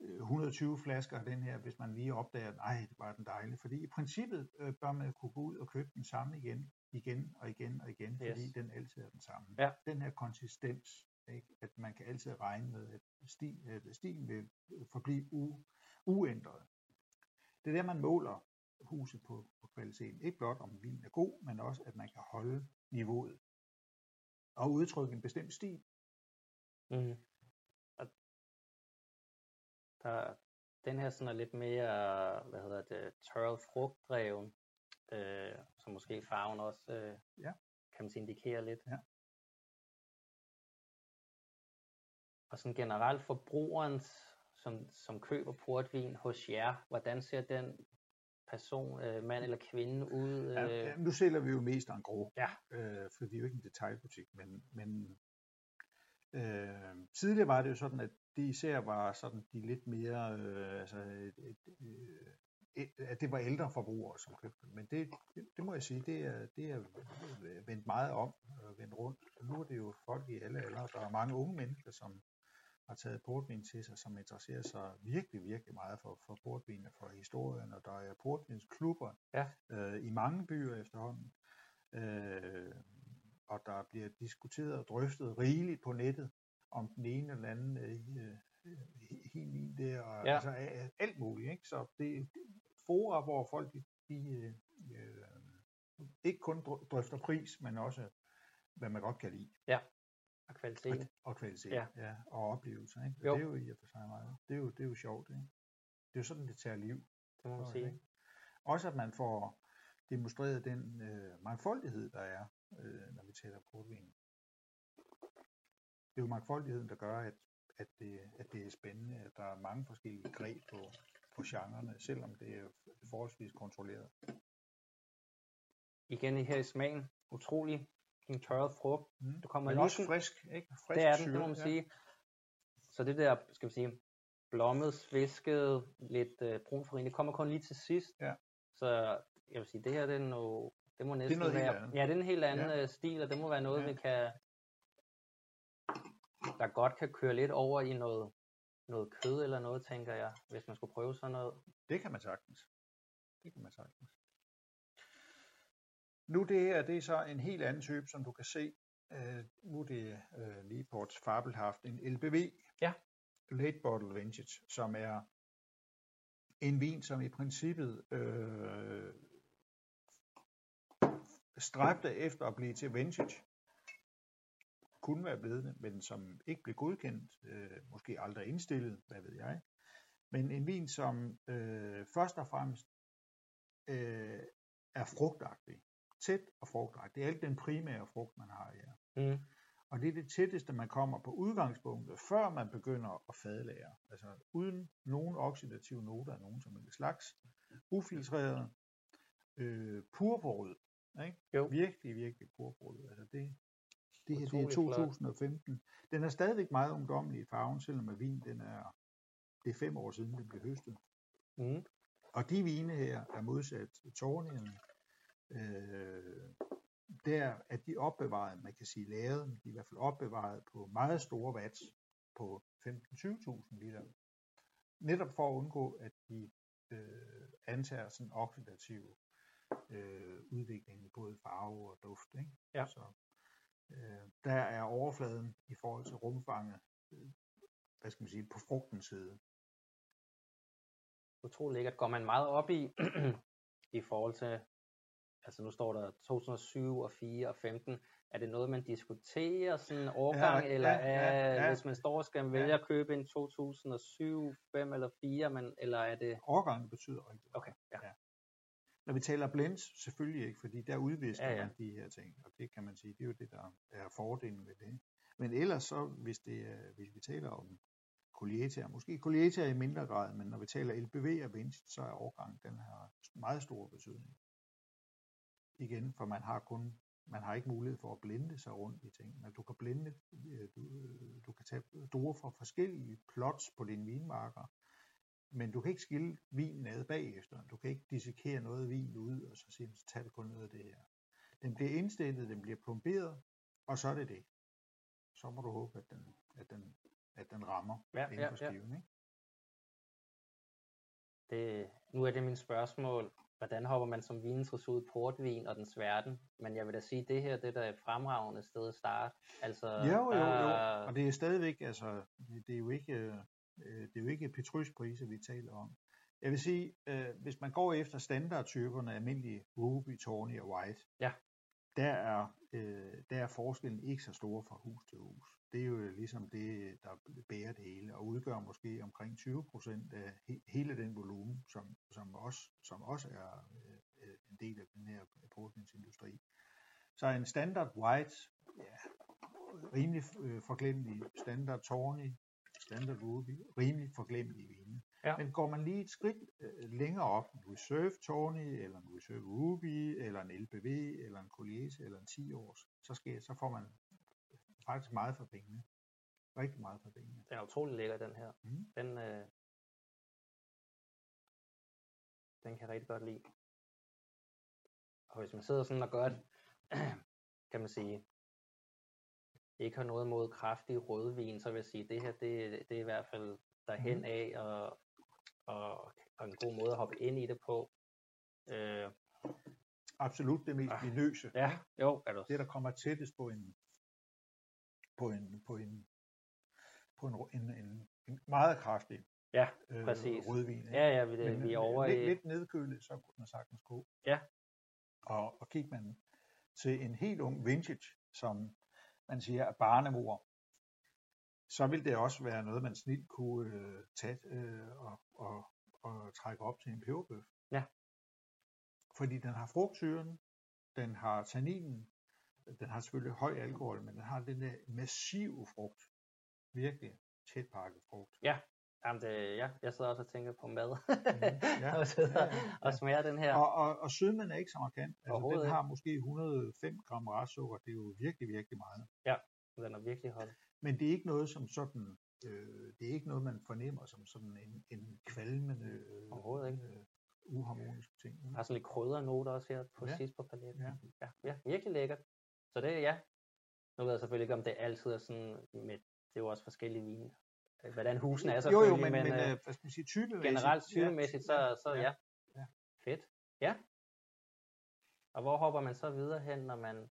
120 flasker af den her, hvis man lige opdager, at nej, det var den dejlige. Fordi i princippet øh, bør man kunne gå ud og købe den samme igen, igen og igen og igen, Yes. fordi den altid er den samme. Ja. Den her konsistens, ikke? at man kan altid regne med, at stil, at stilen vil forblive u, uændret. Det er der, man måler huset på, på kvaliteten. Ikke blot om vinen er god, men også, at man kan holde niveauet og udtrykke en bestemt stil. Mm. Og der, den her sådan er lidt mere, hvad hedder det, tørret frugtdreven, øh, som måske farven også, øh, Ja. kan man sige, indikerer lidt. Ja. Og sådan generelt forbrugerens, som, som køber portvin hos jer, hvordan ser den person, øh, mand eller kvinde ud? Øh, ja, nu sælger vi jo mest en grå, Ja. øh, for vi er jo ikke en detailbutik, men, men øh, tidligere var det jo sådan, at det især var sådan de lidt mere, øh, altså, et, et, øh, et, at det var ældre forbrugere, som købte. Men det, det, det må jeg sige, det er, det er vendt meget om, og vendt rundt. Nu er det jo folk i alle aldre. Der er mange unge mennesker, som har taget portvin til sig, som interesserer sig virkelig, virkelig meget for, for portvin og for historien, og der er portvinsklubber Ja. øh, i mange byer efterhånden. Øh, og der bliver diskuteret og drøftet rigeligt på nettet om den ene eller anden øh, øh, helt vin der, og Ja. altså alt muligt. Ikke? Så det, det fora, hvor folk de, de øh, ikke kun drø- drøfter pris, men også hvad man godt kan lide. Og kvalitet. Og kvalitet, Ja. ja. og oplevelser. Ikke? Og Jo. Det er jo i og for sig meget. Det er jo, det er jo sjovt. Ikke? Det er jo sådan, det tager liv. Det må man sige. ikke? Også at man får demonstreret den øh, mangfoldighed, der er, øh, når vi taler portvin. Det er jo mangfoldigheden, der gør, at, at, det, at det er spændende, at der er mange forskellige greb på, på genrerne, selvom det er forholdsvis kontrolleret. Igen her i smagen, utrolig en tørret frugt. Mm. Du kommer Men også frisk, ikke? Frisk Det er den, det må man ja. sige. Så det der, skal vi sige, blommet, svisket, lidt øh, brun farin, det kommer kun lige til sidst. Ja. Så jeg vil sige, det her det er noget, det må næsten noget helt være, andet. ja, det er en helt anden Ja. ja. stil, og det må være noget, Ja. vi kan, der godt kan køre lidt over i noget, noget kød eller noget, tænker jeg, hvis man skulle prøve sådan noget. Det kan man sagtens. Det kan man sagtens. Nu det her, det er så en helt anden type, som du kan se. Øh, nu er det øh, et fabelhaft en LBV. Ja. Late Bottle Vintage, som er en vin, som i princippet øh, stræbte efter at blive til vintage. Kunne være blevet det, men som ikke blev godkendt, øh, måske aldrig indstillet, hvad ved jeg. Men en vin, som øh, først og fremmest øh, er frugtagtig. Tæt og frugtagtig. Det er alt den primære frugt, man har her. Mm. Og det er det tætteste, man kommer på udgangspunktet, før man begynder at fadlære. Altså uden nogen oxidative noter af nogen som helst slags. Ufiltreret. Øh, purbrød. Ikke? Jo. Virkelig, virkelig purbrød. Altså det, det her det er Utrolig flot. 2015. Den er stadigvæk meget ungdommelig i farven, selvom vin den er, det er fem år siden, den blev høstet. Mm. Og de vine her er modsat tårnene. Øh, der er de opbevaret, man kan sige lavet, men de er i hvert fald opbevaret på meget store vats på 15-20.000 liter. Netop for at undgå, at de øh, antager sådan oxidativ øh, udvikling i både farve og duft. Ikke? Ja. Så, øh, der er overfladen i forhold til rumfanget, øh, hvad skal man sige, på frugtens side. utrolig lækkert. Går man meget op i, [CLEARS THROAT] i forhold til, altså nu står der 2007 og 4 og 15, er det noget, man diskuterer sådan en årgang, Ja, eller ja, ja, er, ja. hvis man står og skal vælge at købe en 2007, 5 eller 4, men, eller er det, Årgangen betyder rigtig meget. okay, ja. Når vi taler blends, selvfølgelig ikke, fordi der udvisker Ja, ja, ja. ja. man de her ting, og det kan man sige, det er jo det, der er fordelen ved det. Men ellers så, hvis, det er, hvis vi taler om Collieta, måske Collieta i mindre grad, men når vi taler LBV og vintage, så er årgang, den har meget stor betydning. Igen, for man har kun man har ikke mulighed for at blinde sig rundt i ting. Men du kan blinde, øh, du, øh, du kan tage druer fra forskellige plots på dine vinmarker, men du kan ikke skille vinen ad bagefter. Du kan ikke dissekere noget vin ud, og så sige, så tager vi kun noget af det her. Den bliver indstillet, den bliver plomberet, og så er det det. Så må du håbe, at den, at den, at den rammer Ja, inden ja, for ja. skiven. Ikke? Det, nu er det min spørgsmål. Hvordan hopper man som vininteresse ud i portvin og dens verden? Men jeg vil da sige, at det her det er da et fremragende sted at starte. Altså, Jo, jo, jo. der- Og det er stadigvæk, altså, det det er jo ikke, øh, det er jo ikke Petrus-priser, vi taler om. Jeg vil sige, øh, hvis man går efter standardtyperne, almindelige Ruby, Tawny og White, Ja. der, er, øh, der er forskellen ikke så stor fra hus til hus. Det er jo ligesom det, der bærer det hele, og udgør måske omkring 20% af he- hele den volumen, som, som, også, som også er øh, øh, en del af den her portvinsindustri. Så en standard white, ja, rimelig øh, forglemmelig, standard tawny, standard ruby, rimelig forglemmelig vine. Ja. Men går man lige et skridt øh, længere op, en reserve tawny, eller en reserve ruby, eller en LBV, eller en Collier, eller en 10 års, så, skal, så får man faktisk meget for pengene. Rigtig meget for pengene. Den er utrolig lækker, den her. Mm. Den, øh, den kan jeg rigtig godt lide. Og hvis man sidder sådan og gør det, [CLEARS THROAT] kan man sige, ikke har noget mod kraftig rødvin, så vil jeg sige, det her, det, det er i hvert fald derhen Mhm. af, og, og, og en god måde at hoppe ind i det på. Øh, Absolut det mest Ah. vinøse. ja, jo, er du Det, der kommer tættest på en, på en, på en, på en, en, en, en meget kraftig Ja, øh, præcis. rødvin. ikke? Ja, ja, vi, Men, vi er øh, over lidt, i... lidt nedkølet, så kunne man sagtens gå. Ja. Og, og kigger man til en helt ung vintage, som man siger er barnemor, så vil det også være noget, man snilt kunne øh, tage øh, og, og, og trække op til en peberbøf. Ja. fordi den har frugtsyren, den har tanninen, den har selvfølgelig høj alkohol, men den har den der massive frugt. Virkelig tæt pakket frugt. Jamen, det, ja, jeg sidder også og tænker på mad. ja, [LAUGHS] og sidder ja, ja, og smager den her. Og, og, og sødmen er ikke så markant. Altså, den har måske 105 gram restsukker. Det er jo virkelig, virkelig meget. Den er virkelig holdt. Men det er ikke noget som sådan, øh, det er ikke noget, man fornemmer som sådan en, en kvalmende, øh, Overhovedet ikke. øh, uharmonisk ting. Der er sådan lidt kryddernoter også her på Ja. ja. sidst på paletten. Ja. ja. Ja, virkelig lækkert. Så det er ja. Nu ved jeg selvfølgelig ikke, om det altid er sådan med, det er jo også forskellige vine. øh, Hvordan husene er jo, selvfølgelig, jo, men, men, men, men øh, øh, hvad skal man sige, typemæssigt. generelt typemæssigt, så, så ja, ja. ja. Fedt. Ja. Og hvor hopper man så videre hen, når man...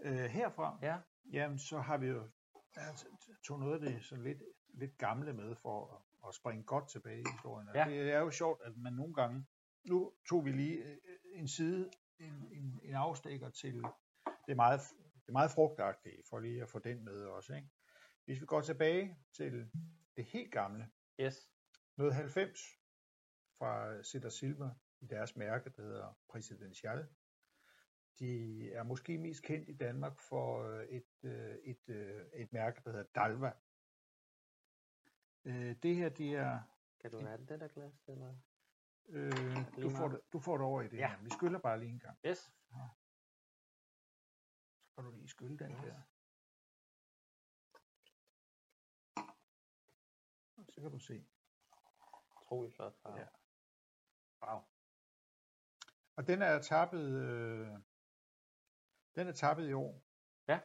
Øh, herfra, Ja, jamen så har vi jo altså, tog noget af det sådan lidt, lidt gamle med for at, at springe godt tilbage i historien. Og Ja. Det er jo sjovt, at man nogle gange, nu tog vi lige øh, en side, en, en, en afstikker til det meget, det meget frugtagtige, for lige at få den med også. Ikke? Hvis vi går tilbage til det helt gamle, yes. noget 90 fra Sitter Silver i deres mærke, der hedder Presidential. De er måske mest kendt i Danmark for øh, et, øh, et, øh, et mærke, der hedder Dalva. Øh, Det her, det er... Kan du have det der glas? Eller? Øh, du, får det, du får det over i det Ja. her. Vi skyller bare lige en gang. Yes. Så kan du lige skylle den der. Så kan du se. Utrolig flot farve. Ja. Wow. Og den er tappet, øh, den er tappet i år. Ja.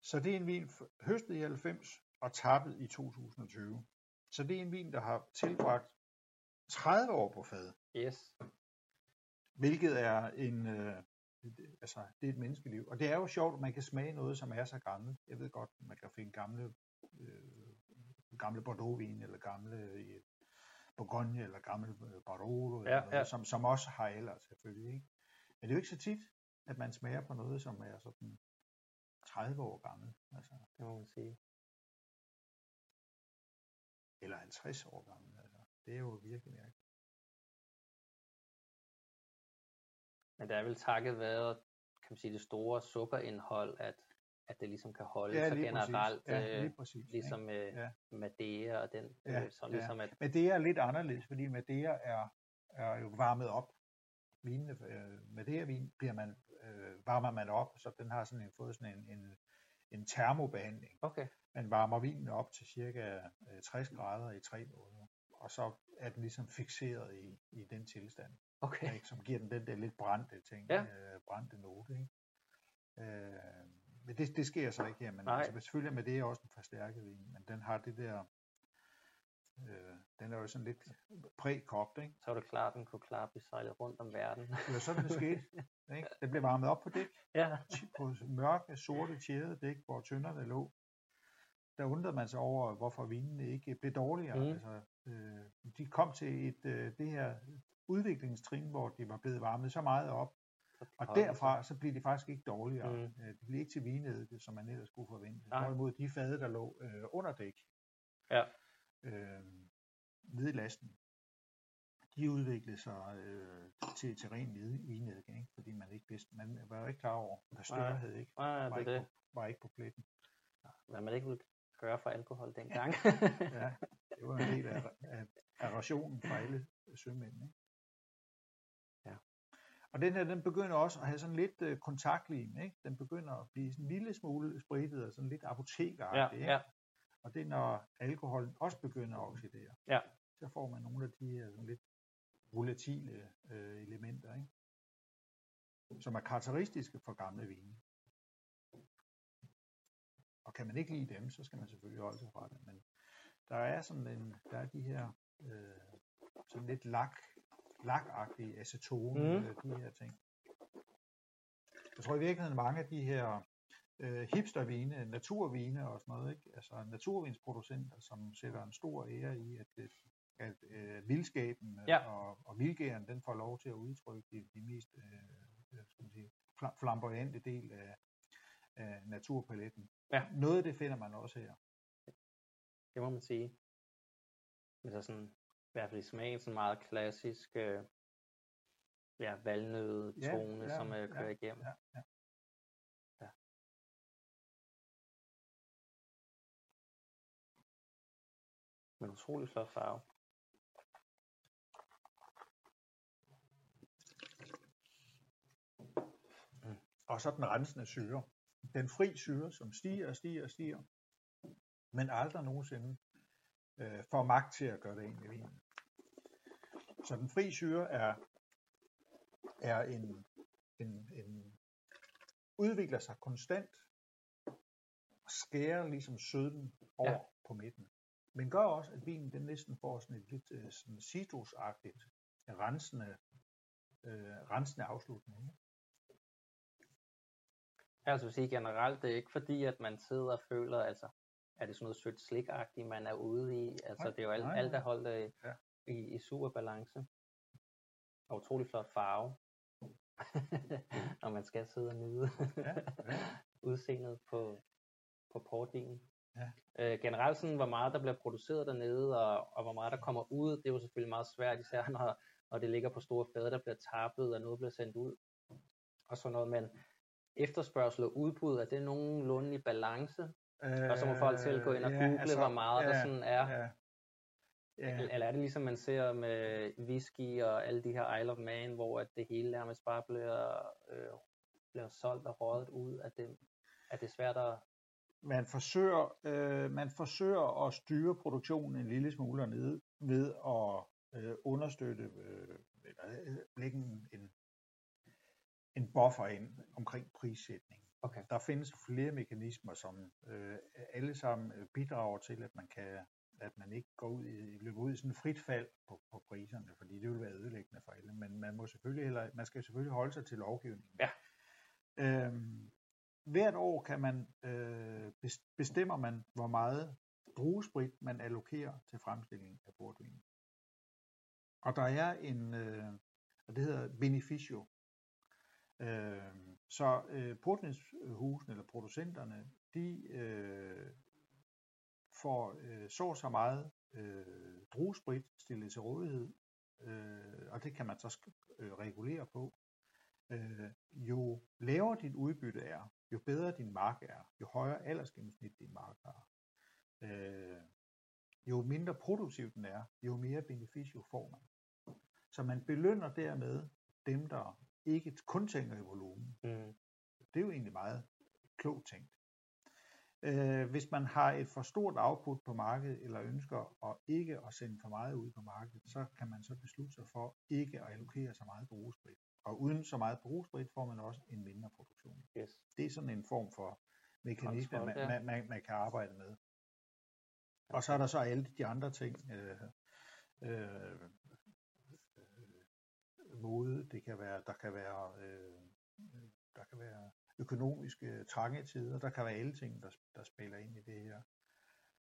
Så det er en vin høstet i 90 og tappet i 2020. Så det er en vin, der har tilbragt 30 år på fad, Yes. hvilket er en, øh, altså, det er et menneskeliv. Og det er jo sjovt, at man kan smage noget, som er så gammelt. Jeg ved godt, man kan finde gamle, øh, gamle Bordeaux-vin, eller gamle øh, Bourgogne, eller gamle øh, Barolo, eller Ja, noget, ja. Som, som også har alder selvfølgelig. Ikke? Men det er jo ikke så tit, at man smager på noget, som er sådan 30 år gammel, altså, Det må man sige. Eller 50 år gammel. Altså. Det er jo virkelig mærkeligt. Men det er vel takket være, kan man sige, det store sukkerindhold, at, at det ligesom kan holde Ja, sig lige præcis. generelt, Ja, øh, lige præcis. ikke? ligesom med Ja. Madeira og den, Ja, øh, så ja. ligesom at, Men det er lidt anderledes, fordi Madeira er, er jo varmet op. Vinene, øh, Madeira-vin bliver man, øh, varmer man op, så den har sådan en, fået sådan en, en, en termobehandling. okay, Man varmer vinen op til cirka øh, 60 grader i tre måneder, og så er den ligesom fixeret i, i den tilstand, okay, ikke? som giver den den der lidt brændte ting, Ja. øh, brændte note. Ikke? Øh, men det, det sker så ikke her, men Nej. altså, selvfølgelig med det er også en forstærket vin, men den har det der, øh, den er jo sådan lidt prækogt, ikke? så var det klart, at den kunne klare blive sejlet rundt om verden. Det var sådan, det skete. Ikke? Den blev varmet op på dæk, ja, på mørke, sorte, tjærede dæk, hvor tønderne lå. Der undrede man sig over, hvorfor vinene ikke blev dårligere. Mm. Altså, øh, de kom til et, øh, det her udviklingstrin, hvor de var blevet varmet så meget op, og derfra så blev de faktisk ikke dårligere. Mm. Mm. De blev ikke til vinedike, som man ellers skulle forvente. Hvorimod de fade, der lå øh, under dæk, Ja. Øh, nede i lasten, de udviklede sig øh, til, til ren hvide- vinedike, ikke? fordi man ikke vidste, man var jo ikke klar over, hvad Nej. havde ikke, Nej, var, det ikke det. på, var ikke på pletten. Hvad man ikke ville gøre for alkohol dengang. [LAUGHS] Ja, det var en del af, af, af rationen for alle sømænd. Ikke? Ja. Og den her, den begynder også at have sådan lidt øh, kontaktlim, ikke? Den begynder at blive sådan en lille smule spritet og sådan lidt ja, apotekeragtig, ikke? ja, Og det er når alkoholen også begynder at oxidere. Ja. Så får man nogle af de her sådan lidt volatile øh, elementer, ikke? Som er karakteristiske for gamle vine. Og kan man ikke lide dem, så skal man selvfølgelig holde sig fra det. Men der er sådan en, der er de her øh, sådan lidt lak, lakagtige acetone, mm. øh, de her ting. Jeg tror i virkeligheden mange af de her øh, hipstervine, naturvine og sådan noget, ikke? altså naturvinsproducenter, som sætter en stor ære i, at, det, at øh, vildskaben øh, Ja. og, og vildgæren, den får lov til at udtrykke de, de mest øh, øh, skal man sige, fla- flamboyante del af, af naturpaletten. Ja. Noget af det finder man også her. det må man sige. Men så sådan hvert fald i smagen sådan meget klassisk øh, ja, valnøde Ja, tone, ja, som øh, kører ja, igennem. ja, ja. Ja. Men utrolig flot farve. Og så den rensende syre. Den fri syre, som stiger og stiger og stiger, men aldrig nogensinde øh, får magt til at gøre det ind i vinen. Så den fri syre er, er en, en, en, udvikler sig konstant og skærer ligesom søden over ja. på midten. Men gør også, at vinen den næsten får sådan et lidt øh, sådan citrusagtigt, rensende, øh, rensende afslutning. ikke? Jeg altså vil sige generelt, det er ikke fordi, at man sidder og føler, altså, er det sådan noget sødt slikagtigt, man er ude i. Altså, Nej, det er jo alt, nej, alt er nej. holdt øh, Ja. i, i super balance. Og utrolig flot farve. [LAUGHS] Når man skal sidde og nyde Ja, ja. [LAUGHS] udseendet på, på portvinen. Ja. Øh, generelt sådan, hvor meget der bliver produceret dernede, og, og hvor meget der kommer ud, det er jo selvfølgelig meget svært, især [LAUGHS] når, når det ligger på store fade, der bliver tappet, og noget bliver sendt ud. Og sådan noget, men efterspørgsel og udbud, er det nogenlunde i balance? Og så må folk selv gå ind og Øh, google, hvor meget der sådan er. Ja, ja, Eller er det ligesom man ser med whisky og alle de her Isle of Man, hvor at det hele nærmest bare bliver, øh, bliver solgt og røget ud, at det, at det er svært at... man forsøger, øh, man forsøger at styre produktionen en lille smule ned ved at øh, understøtte, øh, eller øh, lægge en, en, en buffer ind omkring prissætning. Okay. Der findes flere mekanismer, som øh, alle sammen øh, bidrager til, at man kan at man ikke går ud i, løber ud i sådan et frit fald på, på priserne, fordi det vil være ødelæggende for alle. Men man, må selvfølgelig heller, man skal selvfølgelig holde sig til lovgivningen. Ja. Øhm, hvert år kan man øh, bestemmer man, hvor meget druesprit man allokerer til fremstilling af portvin. Og der er en, øh, og det hedder beneficio. Øh, så øh, portvinshusene eller producenterne, de øh, får øh, så så meget øh, druesprit stillet til rådighed, øh, og det kan man så sk- øh, regulere på. Øh, jo lavere dit udbytte er, jo bedre din mark er, jo højere aldersgennemsnit din mark har, øh, jo mindre produktiv den er, jo mere beneficio får man. Så man belønner dermed dem, der ikke kun tænker i volumen. Mm. Det er jo egentlig meget klogt tænkt. Øh, hvis man har et for stort output på markedet, eller ønsker at ikke at sende for meget ud på markedet, så kan man så beslutte sig for ikke at allokere så meget brugsprit. Og uden så meget brugsprit får man også en mindre produktion. Yes. Det er sådan en form for mekanisme, man, ja. man, man, man kan arbejde med. Og så er der så alle de andre ting. Øh, øh, mode, det kan være, der kan være, øh, der kan være økonomiske trange tider, der kan være alle ting, der, der spiller ind i det her.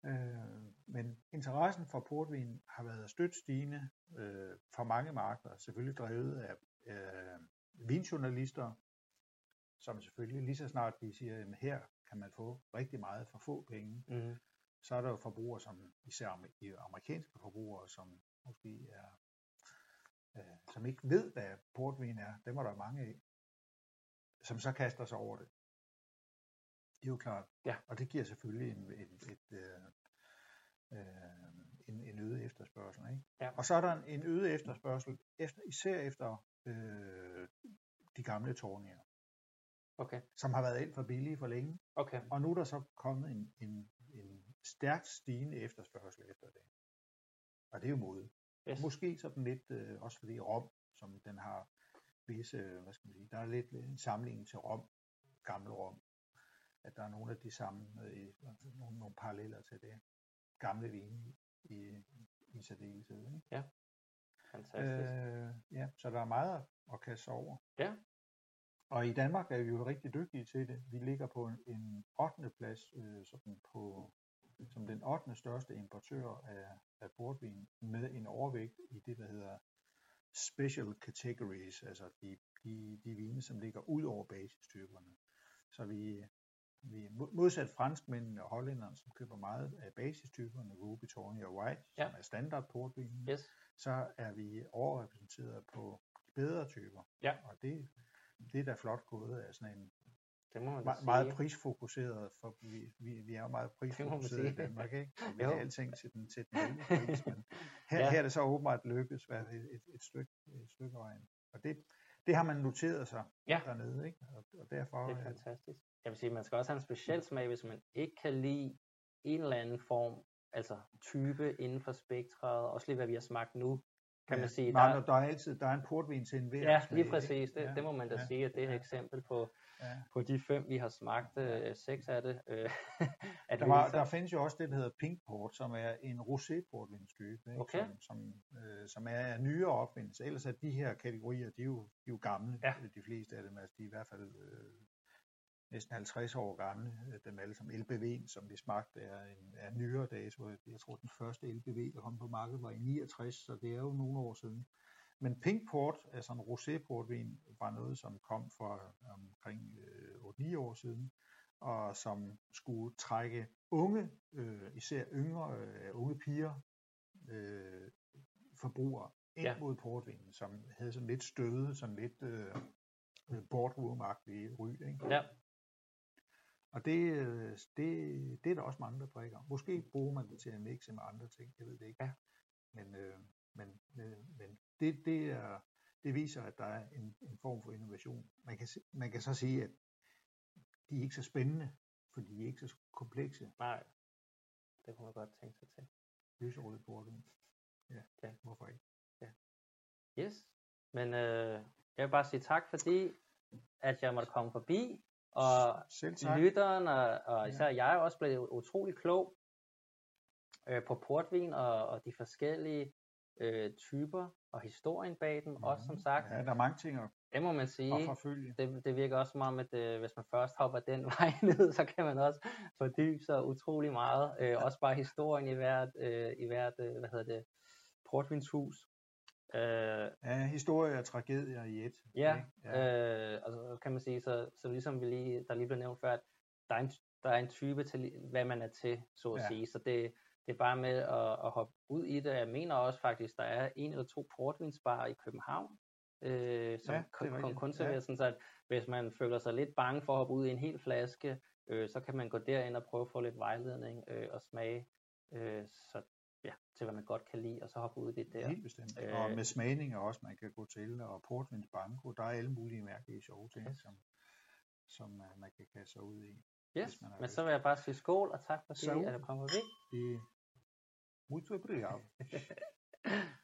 Øh, men interessen for portvin har været stødt stigende øh, fra mange markeder, selvfølgelig drevet af øh, vinjournalister, som selvfølgelig lige så snart de siger, at her kan man få rigtig meget for få penge, Mm. så er der jo forbrugere, som især amerikanske forbrugere, som måske er, øh, som ikke ved, hvad portvin er, dem er der mange af, som så kaster sig over det. Det er jo klart. Ja. Og det giver selvfølgelig en, et, et, øh, øh, en, en øget efterspørgsel. Ikke? Ja. Og så er der en, en øget efterspørgsel, efter, især efter øh, de gamle tårnier, Okay, som har været alt for billige for længe. okay. Og nu er der så kommet en, en, en stærkt stigende efterspørgsel efter det. Og det er jo mode. Yes. Måske sådan lidt, øh, også fordi Rom, som den har visse, øh, hvad skal man sige, der er lidt en sammenligning til Rom, gamle Rom, at der er nogle af de samme, øh, nogle, nogle paralleller til det. Gamle vine i, i særdeleshed. Ikke? Fantastisk. Øh, ja, så der er meget at- kaste over. Ja. Og i Danmark er vi jo rigtig dygtige til det. Vi ligger på en, en 8. plads, øh, sådan på, som den 8. største importør af, af portvin, med en overvægt i det, der hedder special categories, altså de, de, de vine, som ligger ud over basistyperne. Så vi, vi modsat franskmændene og hollænderne, som køber meget af basistyperne, Ruby, Tawny og White, Ja. som er standard portvinen, Yes. Så er vi overrepræsenteret på de bedre typer. Ja. Og det, det er da flot gået af sådan en Det må man da meget, sige. prisfokuseret, for vi, vi, vi er jo meget prisfokuseret i. Danmark, ikke? [LAUGHS] Vi har alting til den, til den lille pris, men her, Ja. her er det så åbenbart lykkes hvad, et, et, et, stykke, et stykke vejen. Og det, det har man noteret sig Ja. dernede, ikke? Og, og derfor Det er øh, fantastisk. Jeg vil sige, man skal også have en speciel smag, hvis man ikke kan lide en eller anden form, altså type inden for spektret, også lige hvad vi har smagt nu, kan man sige. Nej, Der, der, der er altid der er en portvin til enhver ja, lige præcis. Det, Ja, det må man da ja, sige, at det er et ja, eksempel på, ja. på de fem, vi har smagt, øh, seks af det. Øh, [LAUGHS] at Der, var, der findes jo også det, der hedder Pink Port, som er en rosé portvinstype, ikke? Okay. som, som, øh, som er en nyere opfindelse. Ellers er de her kategorier, de er jo, de er jo gamle, Ja. de fleste af dem. Altså, de er i hvert fald øh, næsten 50 år gamle, øh, dem alle som LBV, som vi smagte, er, en, er nyere dato. Jeg tror, den første LBV, der kom på markedet, var i 69, så det er jo nogle år siden. Men Pink Port, altså en rosé-portvin, var noget, som kom for omkring øh, 8-9 år siden, og som skulle trække unge, øh, især yngre, øh, unge piger, øh, forbrugere ind Ja. mod portvinen, som havde sådan lidt støde, sådan lidt øh, øh, boardroom-agtige ry. Ikke? Ja, Og det, det, det er der også mange, der drikker. Måske bruger man det til at mixe med andre ting, jeg ved det ikke. Ja. Men, øh, men, øh, men det, det, er, det viser, at der er en, en form for innovation. Man kan, man kan så sige, at de er ikke så spændende, fordi de er ikke så komplekse. nej. Det kunne man godt tænke sig til. Lyserød portvin. Ja, Ja. hvorfor ikke? Yes. Men øh, jeg vil bare sige tak, fordi at jeg måtte komme forbi, og lytteren og, og Ja. især jeg er også blevet utrolig klog øh, på portvin og, og de forskellige øh, typer og historien bag dem, også som sagt. Ja, der er mange ting at, Det må man sige. Det, det virker også som om, at øh, hvis man først hopper den [LAUGHS] vej ned, så kan man også fordybe sig utrolig meget. Øh, også bare historien i hvert, øh, i hvert øh, hvad hedder det, portvinshus. Øh, Ja, historie og tragedier i et. Ja, ikke? ja. Øh, og så kan man sige, så, så ligesom vi lige, der lige blev nævnt før, at der er en, der er en type til, hvad man er til, så at Ja. sige. Så det, det er bare med at, at hoppe ud i det. Jeg mener også faktisk, der er en eller to portvinsbarer i København, øh, som Ja, ja, kun, kun, kun Ja. serverer sådan, så at hvis man føler sig lidt bange for at hoppe ud i en hel flaske, øh, så kan man gå derind og prøve at få lidt vejledning øh, og smage, øh, så, ja, til hvad man godt kan lide, og så hoppe ud i det der. Helt bestemt. Øh, og med smagninger også, man kan gå til, og portvins banko, der er alle mulige mærkelige sjove ting, Yes. som, som uh, man kan kaste sig ud i. Yes, men lyst. så vil jeg bare sige skål, og tak fordi Skål. at du kom forbi. Det er muito obrigado. [LAUGHS]